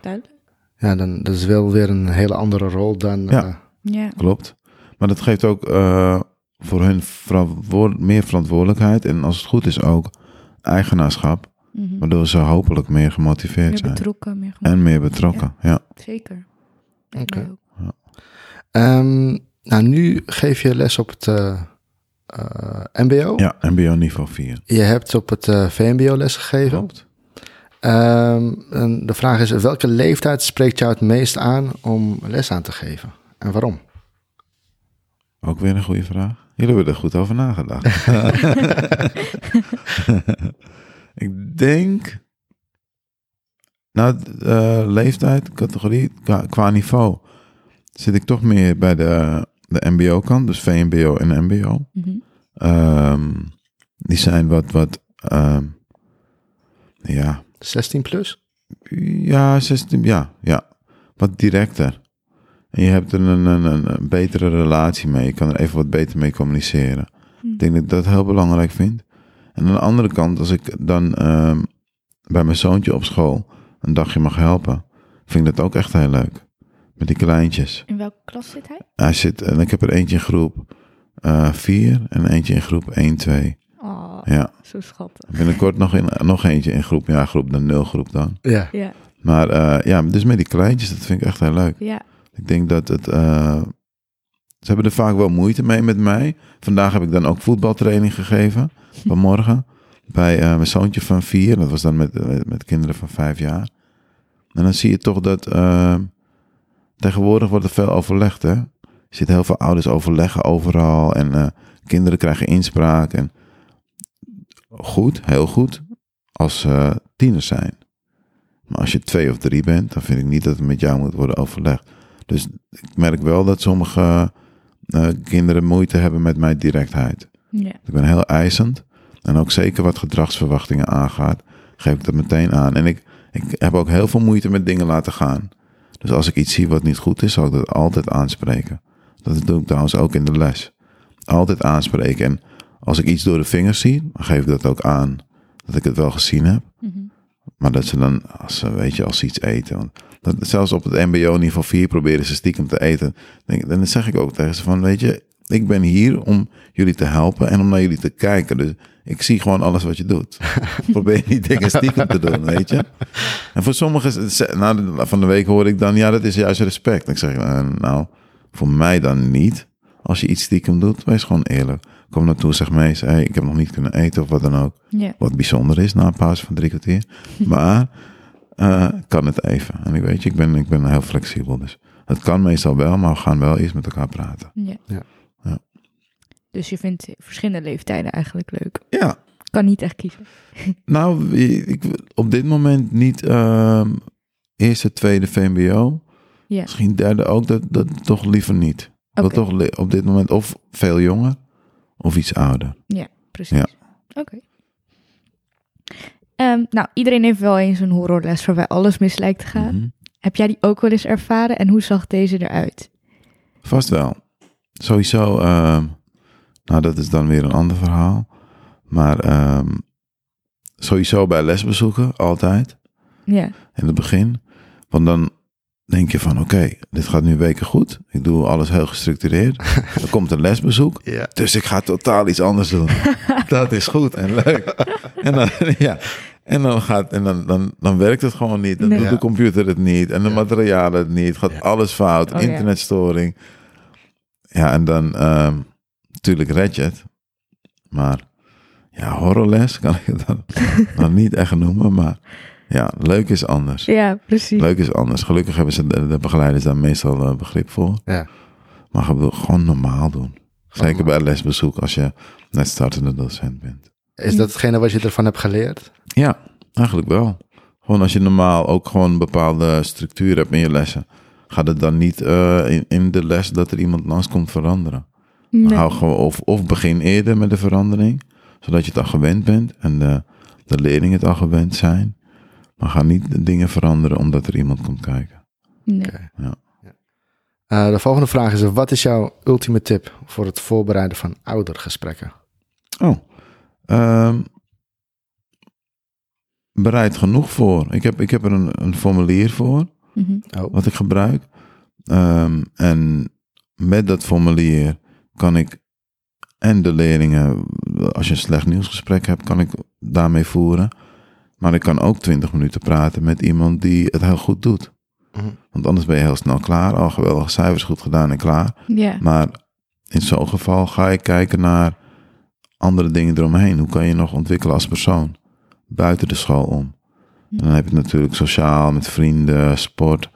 Duidelijk. Ja, dan dat is wel weer een hele andere rol dan... Ja. eh, Ja. Klopt. Maar dat geeft ook eh, voor hun verantwoord- meer verantwoordelijkheid. En als het goed is ook eigenaarschap. Mhm. Waardoor ze hopelijk meer gemotiveerd Meer zijn. betrokken, meer En meer betrokken, ja. Zeker. Oké. Mij ook. Nou, nu geef je les op het eh, eh, mbo. Ja, mbo niveau 4. Je hebt op het eh, VMBO les gegeven. Klopt. Ehm, en de vraag is, welke leeftijd spreekt jou het meest aan om les aan te geven? En waarom? Ook weer een goede vraag. Jullie hebben er goed over nagedacht. ik denk... Nou, leeftijd, categorie, qua, qua niveau... zit ik toch meer bij de, de mbo-kant. Dus VMBO en mbo. Mhm. Ehm, die zijn wat, wat ehm, ja, 16 plus? ja, 16, ja, ja, wat directer. En je hebt er een, een, een, een betere relatie mee. Je kan er even wat beter mee communiceren. Hm. Ik denk dat ik dat heel belangrijk vind. En aan de andere kant, als ik dan ehm, bij mijn zoontje op school een dagje mag helpen, vind ik dat ook echt heel leuk. Met die kleintjes. In welke klas zit hij? Hij zit, en ik heb er eentje in groep 4 en eentje in groep 1, 2. Oh, Ja. zo schattig. Binnenkort nog, in, nog eentje in groep, ja, groep de nul groep dan. Ja. Ja, Maar eh, ja, dus met die kleintjes, dat vind ik echt heel leuk. ja. Ik denk dat het, eh, ze hebben er vaak wel moeite mee met mij. Vandaag heb ik dan ook voetbaltraining gegeven, vanmorgen. Bij eh, mijn zoontje van vier, dat was dan met, met, met kinderen van vijf jaar. En dan zie je toch dat, eh, tegenwoordig wordt er veel overlegd, hè. Je ziet heel veel ouders overleggen overal en eh, kinderen krijgen inspraak. En goed, heel goed, als ze tieners zijn. Maar als je twee of drie bent, dan vind ik niet dat het met jou moet worden overlegd. Dus ik merk wel dat sommige eh, kinderen moeite hebben met mijn directheid. Ik ben heel eisend. En ook zeker wat gedragsverwachtingen aangaat, geef ik dat meteen aan. En ik, ik heb ook heel veel moeite met dingen laten gaan. Dus als ik iets zie wat niet goed is, zal ik dat altijd aanspreken. Dat doe ik trouwens ook in de les. Altijd aanspreken. En als ik iets door de vingers zie, dan geef ik dat ook aan. Dat ik het wel gezien heb. Mhm. Maar dat ze dan, als ze, weet je, als ze iets eten. Want dat, zelfs op het mbo niveau 4 proberen ze stiekem te eten. Denk, dan zeg ik ook tegen ze van, weet je, ik ben hier om jullie te helpen en om naar jullie te kijken. Dus ik zie gewoon alles wat je doet. Probeer niet dingen stiekem te doen, weet je. En voor sommigen, nou, van de week hoor ik dan, ja, dat is juist respect. Ik zeg, eh, nou, voor mij dan niet. Als je iets stiekem doet, wees gewoon eerlijk. Kom naartoe, zeg mee, hey, ik heb nog niet kunnen eten of wat dan ook. Wat bijzonder is na een pauze van drie kwartier. Maar eh, kan het even. En ik weet je, ik ben, ik ben heel flexibel. Dus het kan meestal wel, maar we gaan wel eerst met elkaar praten. Ja. Dus je vindt verschillende leeftijden eigenlijk leuk. Ja, Kan niet echt kiezen. nou, ik, op dit moment niet ehm, eerste, tweede VMBO. Ja. Misschien derde ook, dat, dat toch liever niet. Wil Oké. toch op dit moment of veel jonger of iets ouder. Precies. Ja. Oké. Ehm, nou, iedereen heeft wel eens een horrorles waarbij alles mis lijkt te gaan. Mhm. Heb jij die ook wel eens ervaren en hoe zag deze eruit? Vast wel. sowieso, ehm, nou dat is dan weer een ander verhaal. Maar ehm, sowieso bij lesbezoeken, altijd. Ja. in het begin. Want dan denk je van, oké, dit gaat nu weken goed. Ik doe alles heel gestructureerd. Er komt een lesbezoek. Ja. Dus ik ga totaal iets anders doen. Dat is goed en leuk. En dan, ja. En dan, gaat, en dan, dan, dan werkt het gewoon niet. Dan Nee. doet de computer het niet. En de Ja. materialen het niet. Gaat Ja. alles fout. Oh, internetstoring. Ja, en dan ehm natuurlijk red je het. Maar ja, horrorles kan ik het dan, dan niet echt noemen. Maar ja, leuk is anders. Ja, precies. Leuk is anders. Gelukkig hebben ze de, de begeleiders daar meestal eh, begrip voor. Ja. Maar ge- gewoon normaal doen. Zeker bij lesbezoek als je net startende docent bent. Is dat hetgene wat je ervan hebt geleerd? Ja, eigenlijk wel. Gewoon als je normaal ook gewoon een bepaalde structuur hebt in je lessen. Gaat het dan niet eh, in, in de les dat er iemand langs komt veranderen. Nee. Hou gewoon, of, of begin eerder met de verandering. Zodat je het al gewend bent. En de, de leerlingen het al gewend zijn. Maar ga niet de dingen veranderen omdat er iemand komt kijken. Nee. Ja. Eh, de volgende vraag is: wat is jouw ultieme tip voor het voorbereiden van oudergesprekken? Oh. Ehm, bereid genoeg voor. Ik heb, ik heb er een, een formulier voor, Mhm. Oh, wat ik gebruik. Ehm, en met dat formulier kan ik en de leerlingen, als je een slecht nieuwsgesprek hebt, kan ik daarmee voeren. Maar ik kan ook 20 minuten praten met iemand die het heel goed doet. Mhm. Want anders ben je heel snel klaar. Al geweldige cijfers goed gedaan en klaar. Ja. Maar in zo'n geval ga ik kijken naar andere dingen eromheen. Hoe kan je nog ontwikkelen als persoon? Buiten de school om. Hm. Dan heb je het natuurlijk sociaal, met vrienden, sport.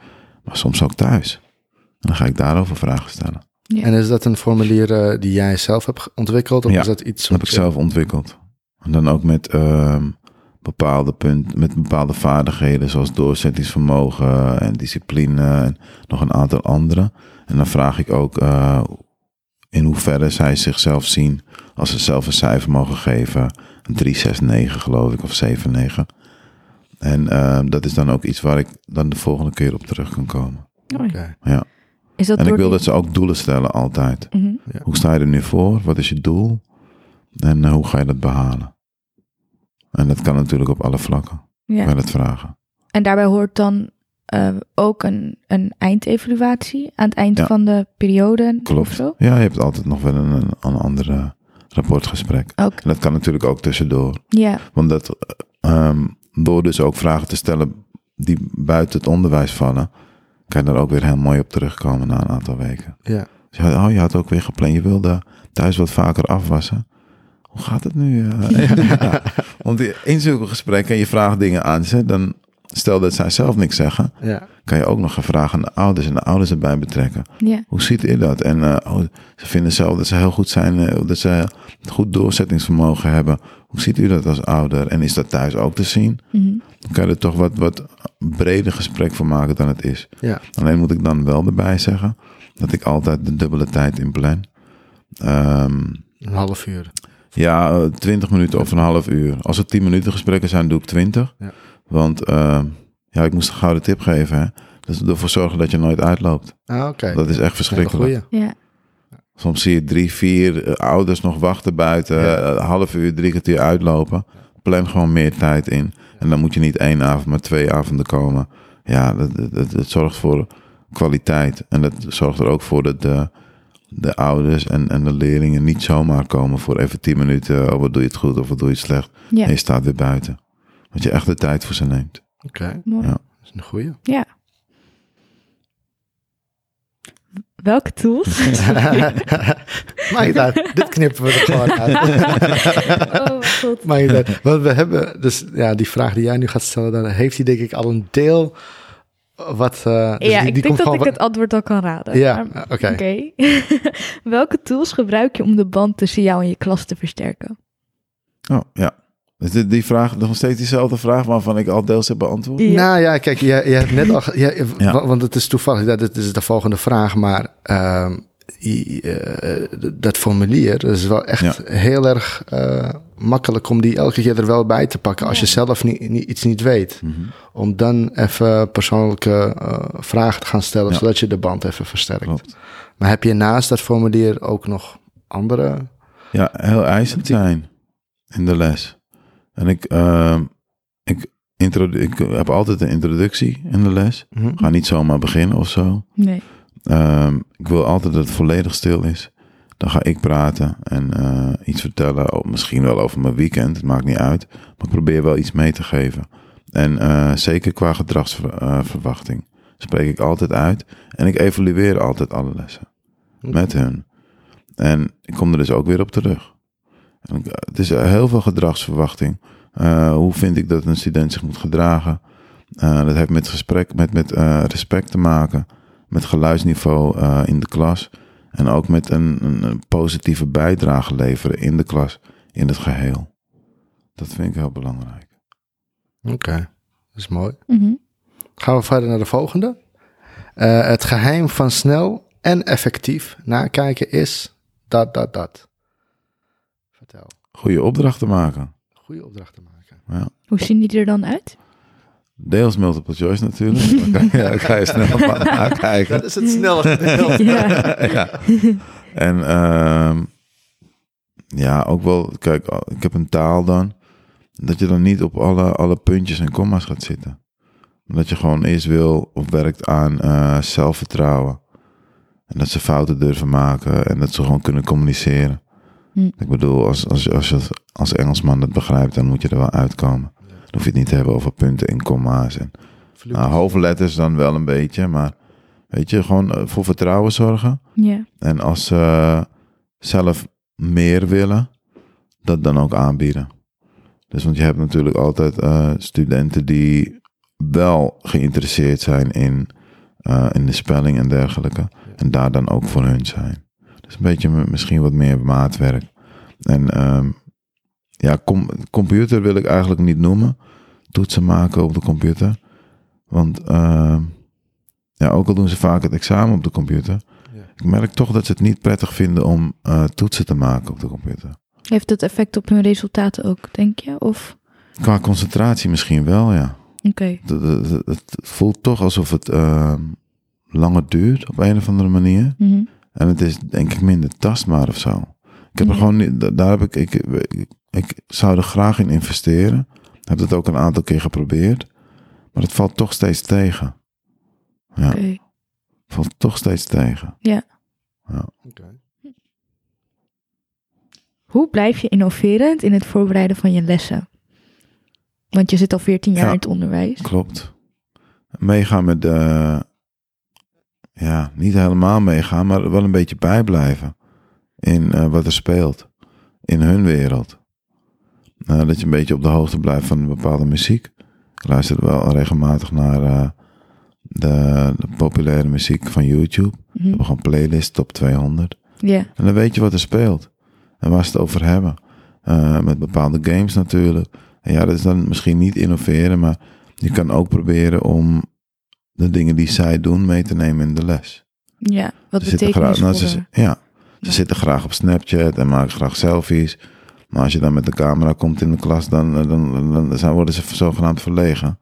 Maar soms ook thuis. En dan ga ik daarover vragen stellen. Ja. En is dat een formulier eh, die jij zelf hebt ontwikkeld? Of Ja, is dat iets Dat heb ik zelf ontwikkeld. En dan ook met ehm, bepaalde punten, met bepaalde vaardigheden zoals doorzettingsvermogen en discipline en nog een aantal andere. En dan vraag ik ook eh, in hoeverre zij zichzelf zien als ze zelf een cijfer mogen geven. Een 3, 6, 9 geloof ik, of 7, 9. En ehm, dat is dan ook iets waar ik dan de volgende keer op terug kan komen. Oké. Ja. Is dat En ik wil die- dat ze ook doelen stellen altijd. Mhm. Hoe sta je er nu voor? Wat is je doel? En eh, hoe ga je dat behalen? En dat kan natuurlijk op alle vlakken. Ja. Wel het vragen. En daarbij hoort dan eh, ook een, een eindevaluatie aan het eind Ja. van de periode of Klopt. zo? Ja, je hebt altijd nog wel een, een, een ander rapportgesprek. Ook. En dat kan natuurlijk ook tussendoor. Ja. Want dat, eh, ehm, door dus ook vragen te stellen die buiten het onderwijs vallen, kan je daar ook weer heel mooi op terugkomen na een aantal weken. Ja. Dus ja, oh, je had ook weer gepland, je wilde thuis wat vaker afwassen. Hoe gaat het nu? eh? Ja. Want in zulke gesprekken, en je vraagt dingen aan ze, dan stel dat zij zelf niks zeggen, ja. kan je ook nog gaan vragen aan de ouders en de ouders erbij betrekken. Ja. Hoe ziet u dat? En eh, oh, ze vinden zelf dat ze heel goed zijn, eh, dat ze goed doorzettingsvermogen hebben. Hoe ziet u dat als ouder? En is dat thuis ook te zien? Mhm. Dan kan je er toch wat, wat breder gesprek voor maken dan het is. Ja. Alleen moet ik dan wel erbij zeggen dat ik altijd de dubbele tijd inplan. Ehm Een half uur. ja, 20 minuten of een half uur. Als het 10 minuten gesprekken zijn, doe ik 20. Ja. Want ehm, ja, ik moest een gouden tip geven. Hè? Dus ervoor zorgen dat je nooit uitloopt. Ah, oké. Dat is echt verschrikkelijk. Ja. Soms zie je drie, vier eh, ouders nog wachten buiten. Ja. eh, Een half uur, drie kwartier uitlopen. Plan gewoon meer tijd in. En dan moet je niet één avond, maar twee avonden komen. Ja, dat, dat, dat, dat zorgt voor kwaliteit. En dat zorgt er ook voor dat de, de ouders en, en de leerlingen niet zomaar komen voor even tien minuten. Oh, wat doe je het goed of wat doe je het slecht. Ja. En je staat weer buiten. Dat je echt de tijd voor ze neemt. Oké, Mooi. Ja. dat is een goeie. Ja. Welke tools? Maakt uit. Dit knippen we er gewoon uit. oh, god. Maakt uit. Want we hebben, dus ja, die vraag die jij nu gaat stellen, daar heeft hij denk ik al een deel wat... eh, dus ja, die- ik denk dat gewoon ik het antwoord al kan raden. Ja, oké. Oké. Welke tools gebruik je om de band tussen jou en je klas te versterken? Oh, ja. Is dit die vraag nog steeds diezelfde vraag waarvan ik al deels heb beantwoord? Ja. Nou ja, kijk, je, je hebt net al... Ja, Want het is toevallig, dat dit is de volgende vraag, maar ehm, i- eh, dat formulier, dat is wel echt Ja. heel erg eh, makkelijk om die elke keer er wel bij te pakken als Ja. je zelf niet, niet, iets niet weet. Mhm. Om dan even persoonlijke eh, vragen te gaan stellen, Ja. zodat je de band even versterkt. Klopt. Maar heb je naast dat formulier ook nog andere? Ja, heel eisend zijn in de les. En ik, ehm, ik, introdu- ik heb altijd een introductie in de les. Ik ga niet zomaar beginnen of zo. Nee. Ehm, ik wil altijd dat het volledig stil is. Dan ga ik praten en eh, iets vertellen. Oh, misschien wel over mijn weekend, het maakt niet uit. Maar ik probeer wel iets mee te geven. En eh, zeker qua gedragsverwachting spreek ik altijd uit. En ik evalueer altijd alle lessen met hun. En ik kom er dus ook weer op terug. Ik- het is heel veel gedragsverwachting. Eh, hoe vind ik dat een student zich moet gedragen? Eh, dat heeft met gesprek, met, met eh, respect te maken, met geluidsniveau eh, in de klas. En ook met een, een, een positieve bijdrage leveren in de klas, in het geheel. Dat vind ik heel belangrijk. Oké, dat is mooi. Mhm. Gaan we verder naar de volgende. Eh, het geheim van snel en effectief nakijken is dat, dat, dat. Goede opdrachten maken. Goede opdrachten maken. Ja. Hoe zien die er dan uit? Deels multiple choice natuurlijk. Dan kan je, dan kan je snel maar nakijken. Dat is het snelle gedeelte. Ja. ja. En ehm, ja, ook wel, kijk, ik heb een taal dan. Dat je dan niet op alle, alle puntjes en komma's gaat zitten. Dat je gewoon eerst wil of werkt aan eh, zelfvertrouwen. En dat ze fouten durven maken en dat ze gewoon kunnen communiceren. Hm. Ik bedoel, als, als, als je als Engelsman dat begrijpt, dan moet je er wel uitkomen. Dan hoef je het niet te hebben over punten en komma's. En, nou, hoofdletters dan wel een beetje, maar weet je, gewoon eh, voor vertrouwen zorgen. Ja. En als ze zelf meer willen, dat dan ook aanbieden. Dus want je hebt natuurlijk altijd eh, studenten die wel geïnteresseerd zijn in, eh, in de spelling en dergelijke. En daar dan ook voor hun zijn. Dus een beetje misschien wat meer maatwerk. En ehm, ja, com- computer wil ik eigenlijk niet noemen. Toetsen maken op de computer. Want ehm, ja, ook al doen ze vaak het examen op de computer. Ja. Ik merk toch dat ze het niet prettig vinden om eh, toetsen te maken op de computer. Heeft dat effect op hun resultaten ook, denk je? Of Qua concentratie misschien wel, ja. oké. Het, voelt toch alsof het ehm, langer duurt op een of andere manier. Mhm. En het is denk ik minder tastbaar of zo. Ik heb er Ja. gewoon niet, da- daar heb ik, ik, ik, ik zou er graag in investeren. Heb dat ook een aantal keer geprobeerd. Maar het valt toch steeds tegen. Ja, valt toch steeds tegen. Oké. Hoe blijf je innoverend in het voorbereiden van je lessen? Want je zit al 14 jaar Ja. in het onderwijs. Klopt. Meegaan met de. Ja, niet helemaal meegaan, maar wel een beetje bijblijven. In eh, wat er speelt. In hun wereld. Eh, dat je een beetje op de hoogte blijft van een bepaalde muziek. Ik luister wel regelmatig naar eh, de, de populaire muziek van YouTube. We Mhm. hebben gewoon playlist top 200. Ja. En dan weet je wat er speelt. En waar ze het over hebben. Eh, met bepaalde games natuurlijk. En ja, dat is dan misschien niet innoveren, maar je kan ook proberen om de dingen die zij doen mee te nemen in de les. Ja. Wat Ze zitten betekent graag, nou, ze, ja, ze Ja. zitten graag op Snapchat en maken graag selfies. Maar als je dan met de camera komt in de klas, dan, dan, dan, dan zijn- worden ze zogenaamd verlegen.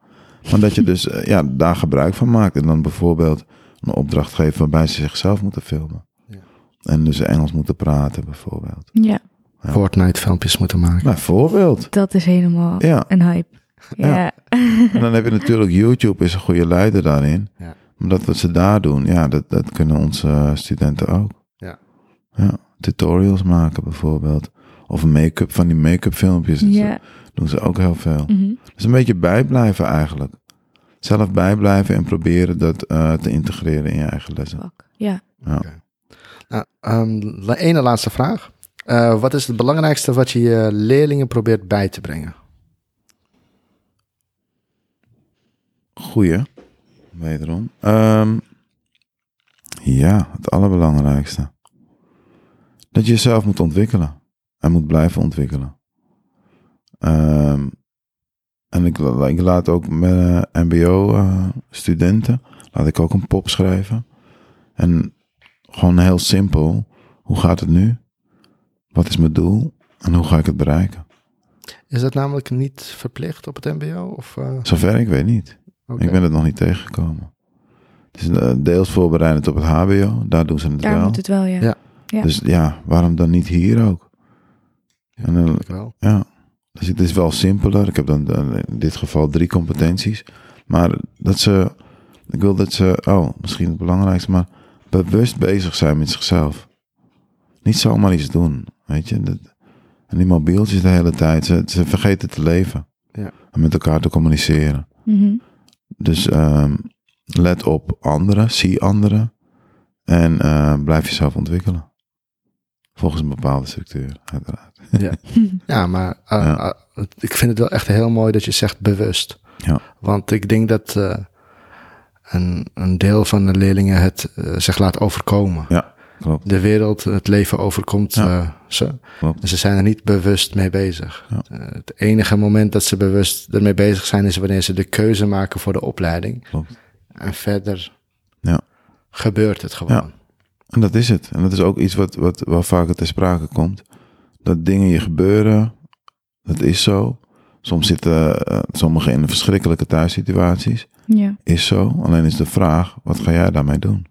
Maar dat je dus eh, ja, daar gebruik van maakt. En dan bijvoorbeeld een opdracht geeft waarbij ze zichzelf moeten filmen. Ja. En dus Engels moeten praten bijvoorbeeld. Ja, Ja. Fortnite filmpjes moeten maken. Bijvoorbeeld. dat is helemaal Ja. een hype. Ja. Ja. En dan heb je natuurlijk YouTube is een goede leider daarin. Ja. Maar dat wat ze daar doen, ja, dat, dat kunnen onze studenten ook. Ja. Ja, tutorials maken bijvoorbeeld. Of make-up van die make-up filmpjes. Dat Ja. doen ze ook heel veel. Mhm. Dus een beetje bijblijven eigenlijk. Zelf bijblijven en proberen dat eh, te integreren in je eigen lessen. Fuck. Ja. Ja. Nou, ehm, la- ene laatste vraag. Eh, wat is het belangrijkste wat je je leerlingen probeert bij te brengen? Goeie, wederom. Ehm, ja, het allerbelangrijkste. Dat je jezelf moet ontwikkelen. En moet blijven ontwikkelen. Ehm, en ik, la- ik laat ook met mbo-studenten, laat ik ook een pop schrijven. En gewoon heel simpel. Hoe gaat het nu? Wat is mijn doel? En hoe ga ik het bereiken? Is dat namelijk niet verplicht op het mbo? Of, eh, Zover ik weet niet. Ik ben het nog niet tegengekomen. Het is eh, deels voorbereidend op het HBO. Daar doen ze het Daar wel. moet het wel, ja. Ja. Ja. Dus ja, waarom dan niet hier ook? En dan, Ik wel. ja, dus het is wel simpeler. Ik heb dan in dit geval drie competenties. Maar dat ze, ik wil dat ze, oh, misschien het belangrijkste, maar bewust bezig zijn met zichzelf. Niet zomaar iets doen, weet je. Dat, en die mobieltjes de hele tijd, ze, ze vergeten te leven. Ja. En met elkaar te communiceren. Mhm. Dus ehm, let op anderen, zie anderen. En eh, blijf jezelf ontwikkelen. Volgens een bepaalde structuur, uiteraard. Ja, maar uh, Ja. uh, het- ik vind het wel echt heel mooi dat je zegt bewust. Ja. Want ik denk dat eh, een, een deel van de leerlingen het eh, zich laat overkomen. Ja, klopt. De wereld, het leven overkomt Ja. eh, ze. Klopt. En ze zijn er niet bewust mee bezig. Ja. Eh, het enige moment dat ze bewust ermee bezig zijn is wanneer ze de keuze maken voor de opleiding. Klopt. En verder Ja. gebeurt het gewoon. Ja. En dat is het. En dat is ook iets wat, wat wel vaker ter sprake komt. Dat dingen je gebeuren, dat is zo. Soms zitten eh, sommigen in verschrikkelijke thuissituaties. Ja. Is zo. Alleen is de vraag, wat ga jij daarmee doen?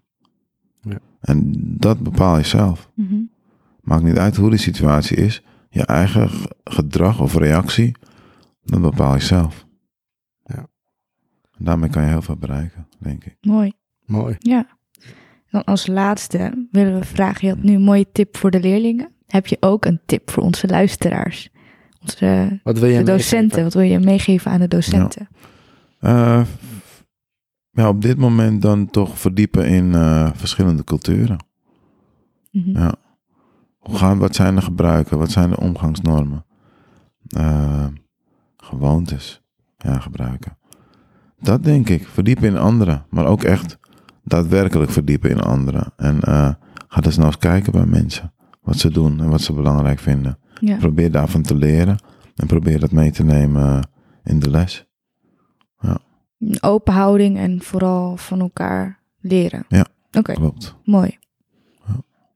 Ja. En dat bepaal je zelf. Mhm. Maakt niet uit hoe die situatie is. Je eigen gedrag of reactie, dat bepaal je zelf. Ja. En daarmee kan je heel veel bereiken, denk ik. Mooi. Mooi. Ja. Dan als laatste willen we vragen, je had nu een mooie tip voor de leerlingen. Heb je ook een tip voor onze luisteraars? Onze Wat wil je de meegeven? docenten, wat wil je meegeven aan de docenten? Eh, ja, op dit moment dan toch verdiepen in eh, verschillende culturen. Mhm. Ja. Hoe gaan, wat zijn de gebruiken? Wat zijn de omgangsnormen? Eh, gewoontes. Ja, gebruiken. Dat denk ik. Verdiepen in anderen. Maar ook echt daadwerkelijk verdiepen in anderen. En eh, ga dus nou eens kijken bij mensen. Wat ze doen en wat ze belangrijk vinden. Ja. Probeer daarvan te leren. En probeer dat mee te nemen in de les. Een Open houding en vooral van elkaar leren. Ja. Oké, Klopt. mooi.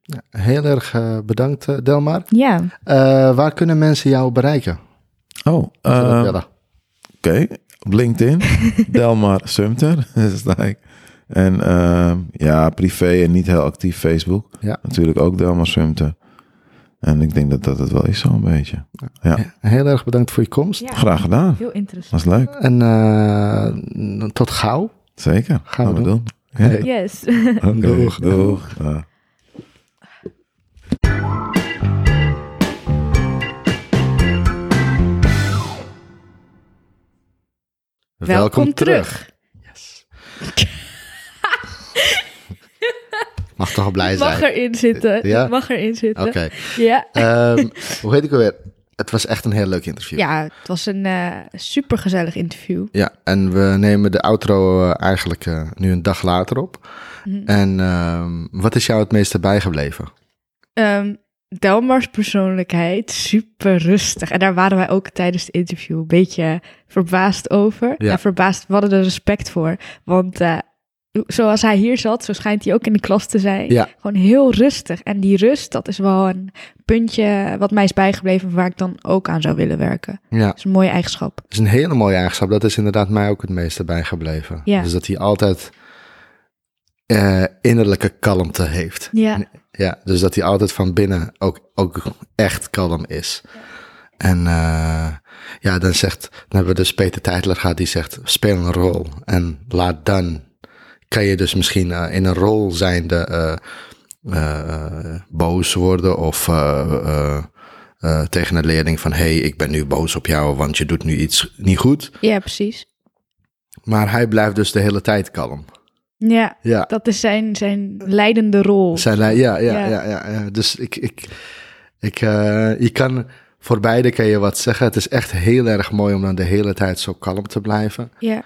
Ja, heel erg eh, bedankt, eh, Delmar. Ja, Eh, waar kunnen mensen jou bereiken? Oh, eh, willen. Oké, op LinkedIn, Delmar Sumter. En ehm, ja, privé en niet heel actief Facebook. Ja. Natuurlijk ook Delmar Sumter. En ik denk dat dat het wel is zo'n beetje. Ja, Heel erg bedankt voor je komst. ja. graag gedaan. heel interessant. Was leuk. En eh, tot gauw. Zeker. Gaan we doen. Hey. Yes. Doeg. Doeg. Ja. Welkom terug. Yes. Mag toch blij zijn. Mag erin zitten. Ja? Mag erin zitten. Oké. Ja. Ehm, hoe heet ik alweer? Het was echt een heel leuk interview. ja, het was een eh supergezellig interview. Ja, en we nemen de outro eh, eigenlijk eh, nu een dag later op. Mhm. En ehm, wat is jou het meeste bijgebleven? Ehm, Delmars persoonlijkheid, super rustig. En daar waren wij ook tijdens het interview een beetje verbaasd over. Ja. Ja, verbaasd, we hadden er respect voor. Want zoals hij hier zat, zo schijnt hij ook in de klas te zijn. Ja. Gewoon heel rustig. En die rust, dat is wel een puntje wat mij is bijgebleven... waar ik dan ook aan zou willen werken. Ja, Dat is een mooie eigenschap. dat is een hele mooie eigenschap. Dat is inderdaad mij ook het meeste bijgebleven. Ja. Dus dat hij altijd eh, innerlijke kalmte heeft. Ja, Ja, dus dat hij altijd van binnen ook, ook echt kalm is. En eh, ja, dan zegt, dan hebben we dus Peter Teitler gehad, die zegt, speel een rol. En laat dan, kan je dus misschien eh, in een rol zijnde eh, boos worden of tegen een leerling van, hey, ik ben nu boos op jou, want je doet nu iets niet goed. ja, precies. Maar hij blijft dus de hele tijd kalm. Ja, Ja. dat is zijn, zijn leidende rol. Zijn ja, ja, Ja. ja. ja, ja. Dus ik, ik, ik je kan voor beide kan je wat zeggen. Het is echt heel erg mooi om dan de hele tijd zo kalm te blijven. Ja,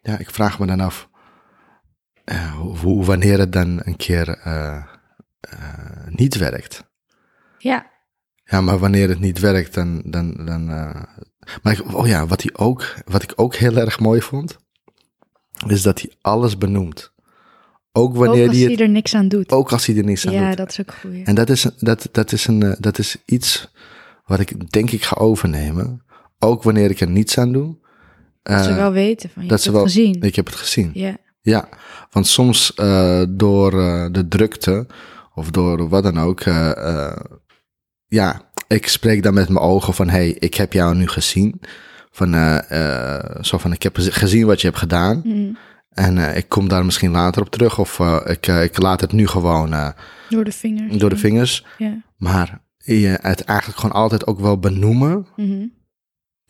ja, ik vraag me dan af eh, hoe, wanneer het dan een keer eh, eh, niet werkt. ja, Ja, maar wanneer het niet werkt, dan. dan, dan maar ik, oh ja, wat, hij ook, wat ik ook heel erg mooi vond, is dat hij alles benoemt. Ook Ook wanneer als die hij het, er niks aan doet. ook als hij er niets aan ja, doet. dat is ook goed. En dat is, dat, dat, is een, dat is iets wat ik denk ik ga overnemen. Ook wanneer ik er niets aan doe. Dat ze Eh, wel weten van, je dat hebt ze het wel- gezien. Ik heb het gezien. Ja, Ja, want soms eh, door eh, de drukte of door wat dan ook, ja, ik spreek dan met mijn ogen van, hey, ik heb jou nu gezien. Van, zo van, ik heb gezien wat je hebt gedaan. Mhm. En ik kom daar misschien later op terug. Of ik, ik laat het nu gewoon door de vingers. door de vingers. Ja. Maar je het eigenlijk gewoon altijd ook wel benoemen, Mhm.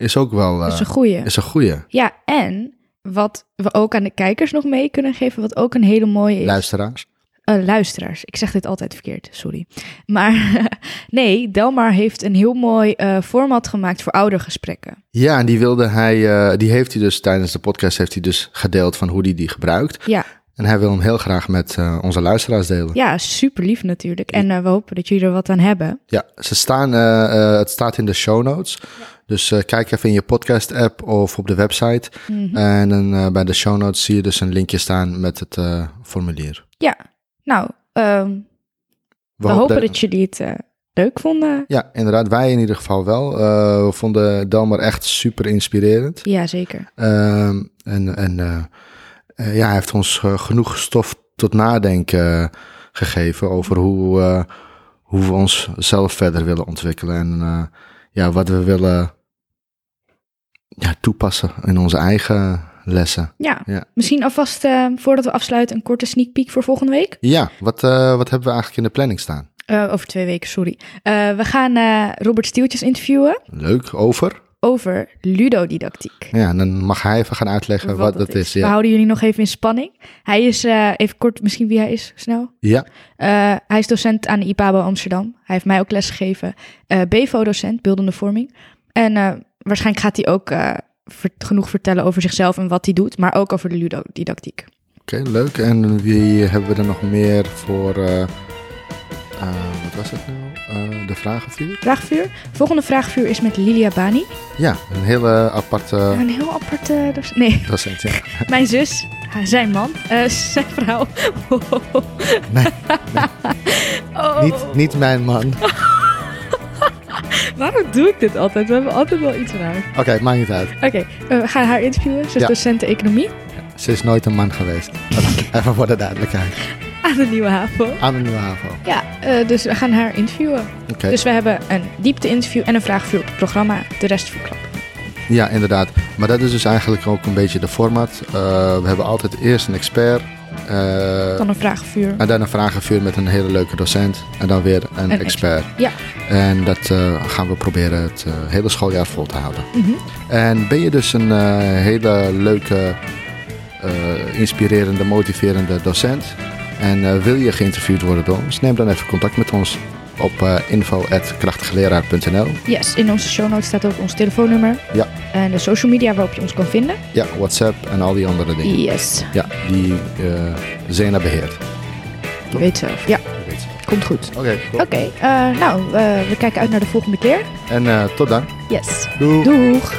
Is ook wel eh, is een goeie. is een goeie. Ja, en wat we ook aan de kijkers nog mee kunnen geven, wat ook een hele mooie is. Luisteraars. Eh, luisteraars. Ik zeg dit altijd verkeerd, sorry. Maar nee, Delmar heeft een heel mooi eh, format gemaakt voor oudergesprekken. Ja, en die wilde hij, eh, die heeft hij dus tijdens de podcast heeft hij dus gedeeld van hoe hij die gebruikt. Ja, En hij wil hem heel graag met eh, onze luisteraars delen. ja super lief natuurlijk. En eh, we hopen dat jullie er wat aan hebben. Ja, ze staan, eh, het staat in de show notes. Dus kijk even in je podcast app of op de website. Mhm. En dan bij de show notes zie je dus een linkje staan met het formulier. Ja, nou, ehm, we, hopen dat jullie het leuk vonden. Ja, inderdaad. Wij in ieder geval wel. We vonden Delmar echt super inspirerend. Ja, zeker. Ehm, en en eh, ja, hij heeft ons eh, genoeg stof tot nadenken gegeven over hoe, eh, hoe we ons zelf verder willen ontwikkelen. En ja, wat we willen ja, toepassen in onze eigen lessen. Ja, Ja. misschien alvast voordat we afsluiten een korte sneak peek voor volgende week. Ja, wat, wat hebben we eigenlijk in de planning staan? Over twee weken, sorry. We gaan Robert Stieltjes interviewen Leuk, over. Over ludodidactiek. Ja, en dan mag hij even gaan uitleggen wat, dat is. We Ja. houden jullie nog even in spanning. Hij is, eh, even kort, misschien wie hij is, snel. ja, Eh, hij is docent aan de IPABO Amsterdam. Hij heeft mij ook lesgegeven. Eh BVO-docent, beeldende vorming. En waarschijnlijk gaat hij ook ver- genoeg vertellen over zichzelf en wat hij doet, maar ook over de ludodidactiek. oké, leuk. En wie hebben we er nog meer voor... eh, wat was het nou? Eh, de vragenvuur? Vraagvuur. Volgende vraagvuur is met Lilia Bani. Ja, een hele aparte Een heel aparte docent. Nee, docent, ja. mijn zus, zijn man, eh, zijn vrouw. Nee, Oh, niet, niet mijn man. Waarom doe ik dit altijd? We hebben altijd wel iets raar. Oké, maakt niet uit. Oké, we gaan haar interviewen. Ze is Ja. docent economie Ze is nooit een man geweest. Even voor de duidelijkheid. Aan de Nieuwe Haven. Aan de Nieuwe Havo. Ja, eh, dus we gaan haar interviewen. Dus we hebben een diepte-interview en een vraagvuur op het programma. De rest verklappen. ja, inderdaad. Maar dat is dus eigenlijk ook een beetje de format. Eh, we hebben altijd eerst een expert. eh, Dan een vraagvuur. en dan een vragenvuur met een hele leuke docent. En dan weer een, Een expert. Ja. En dat gaan we proberen het hele schooljaar vol te houden. Mhm. En ben je dus een hele leuke, inspirerende, motiverende docent en eh, wil je geïnterviewd worden door ons, neem dan even contact met ons op uh, info.krachtigeleraar.nl. Yes, in onze show notes staat ook ons telefoonnummer. Ja. En de social media waarop je ons kan vinden. Ja, WhatsApp en al die andere dingen. Yes, Ja, die uh, Zena beheert. je weet zelf. Ja, weet het. komt goed. Oké, cool. Oké, eh, nou, eh, we kijken uit naar de volgende keer. en tot dan. Yes. Doei. Doeg!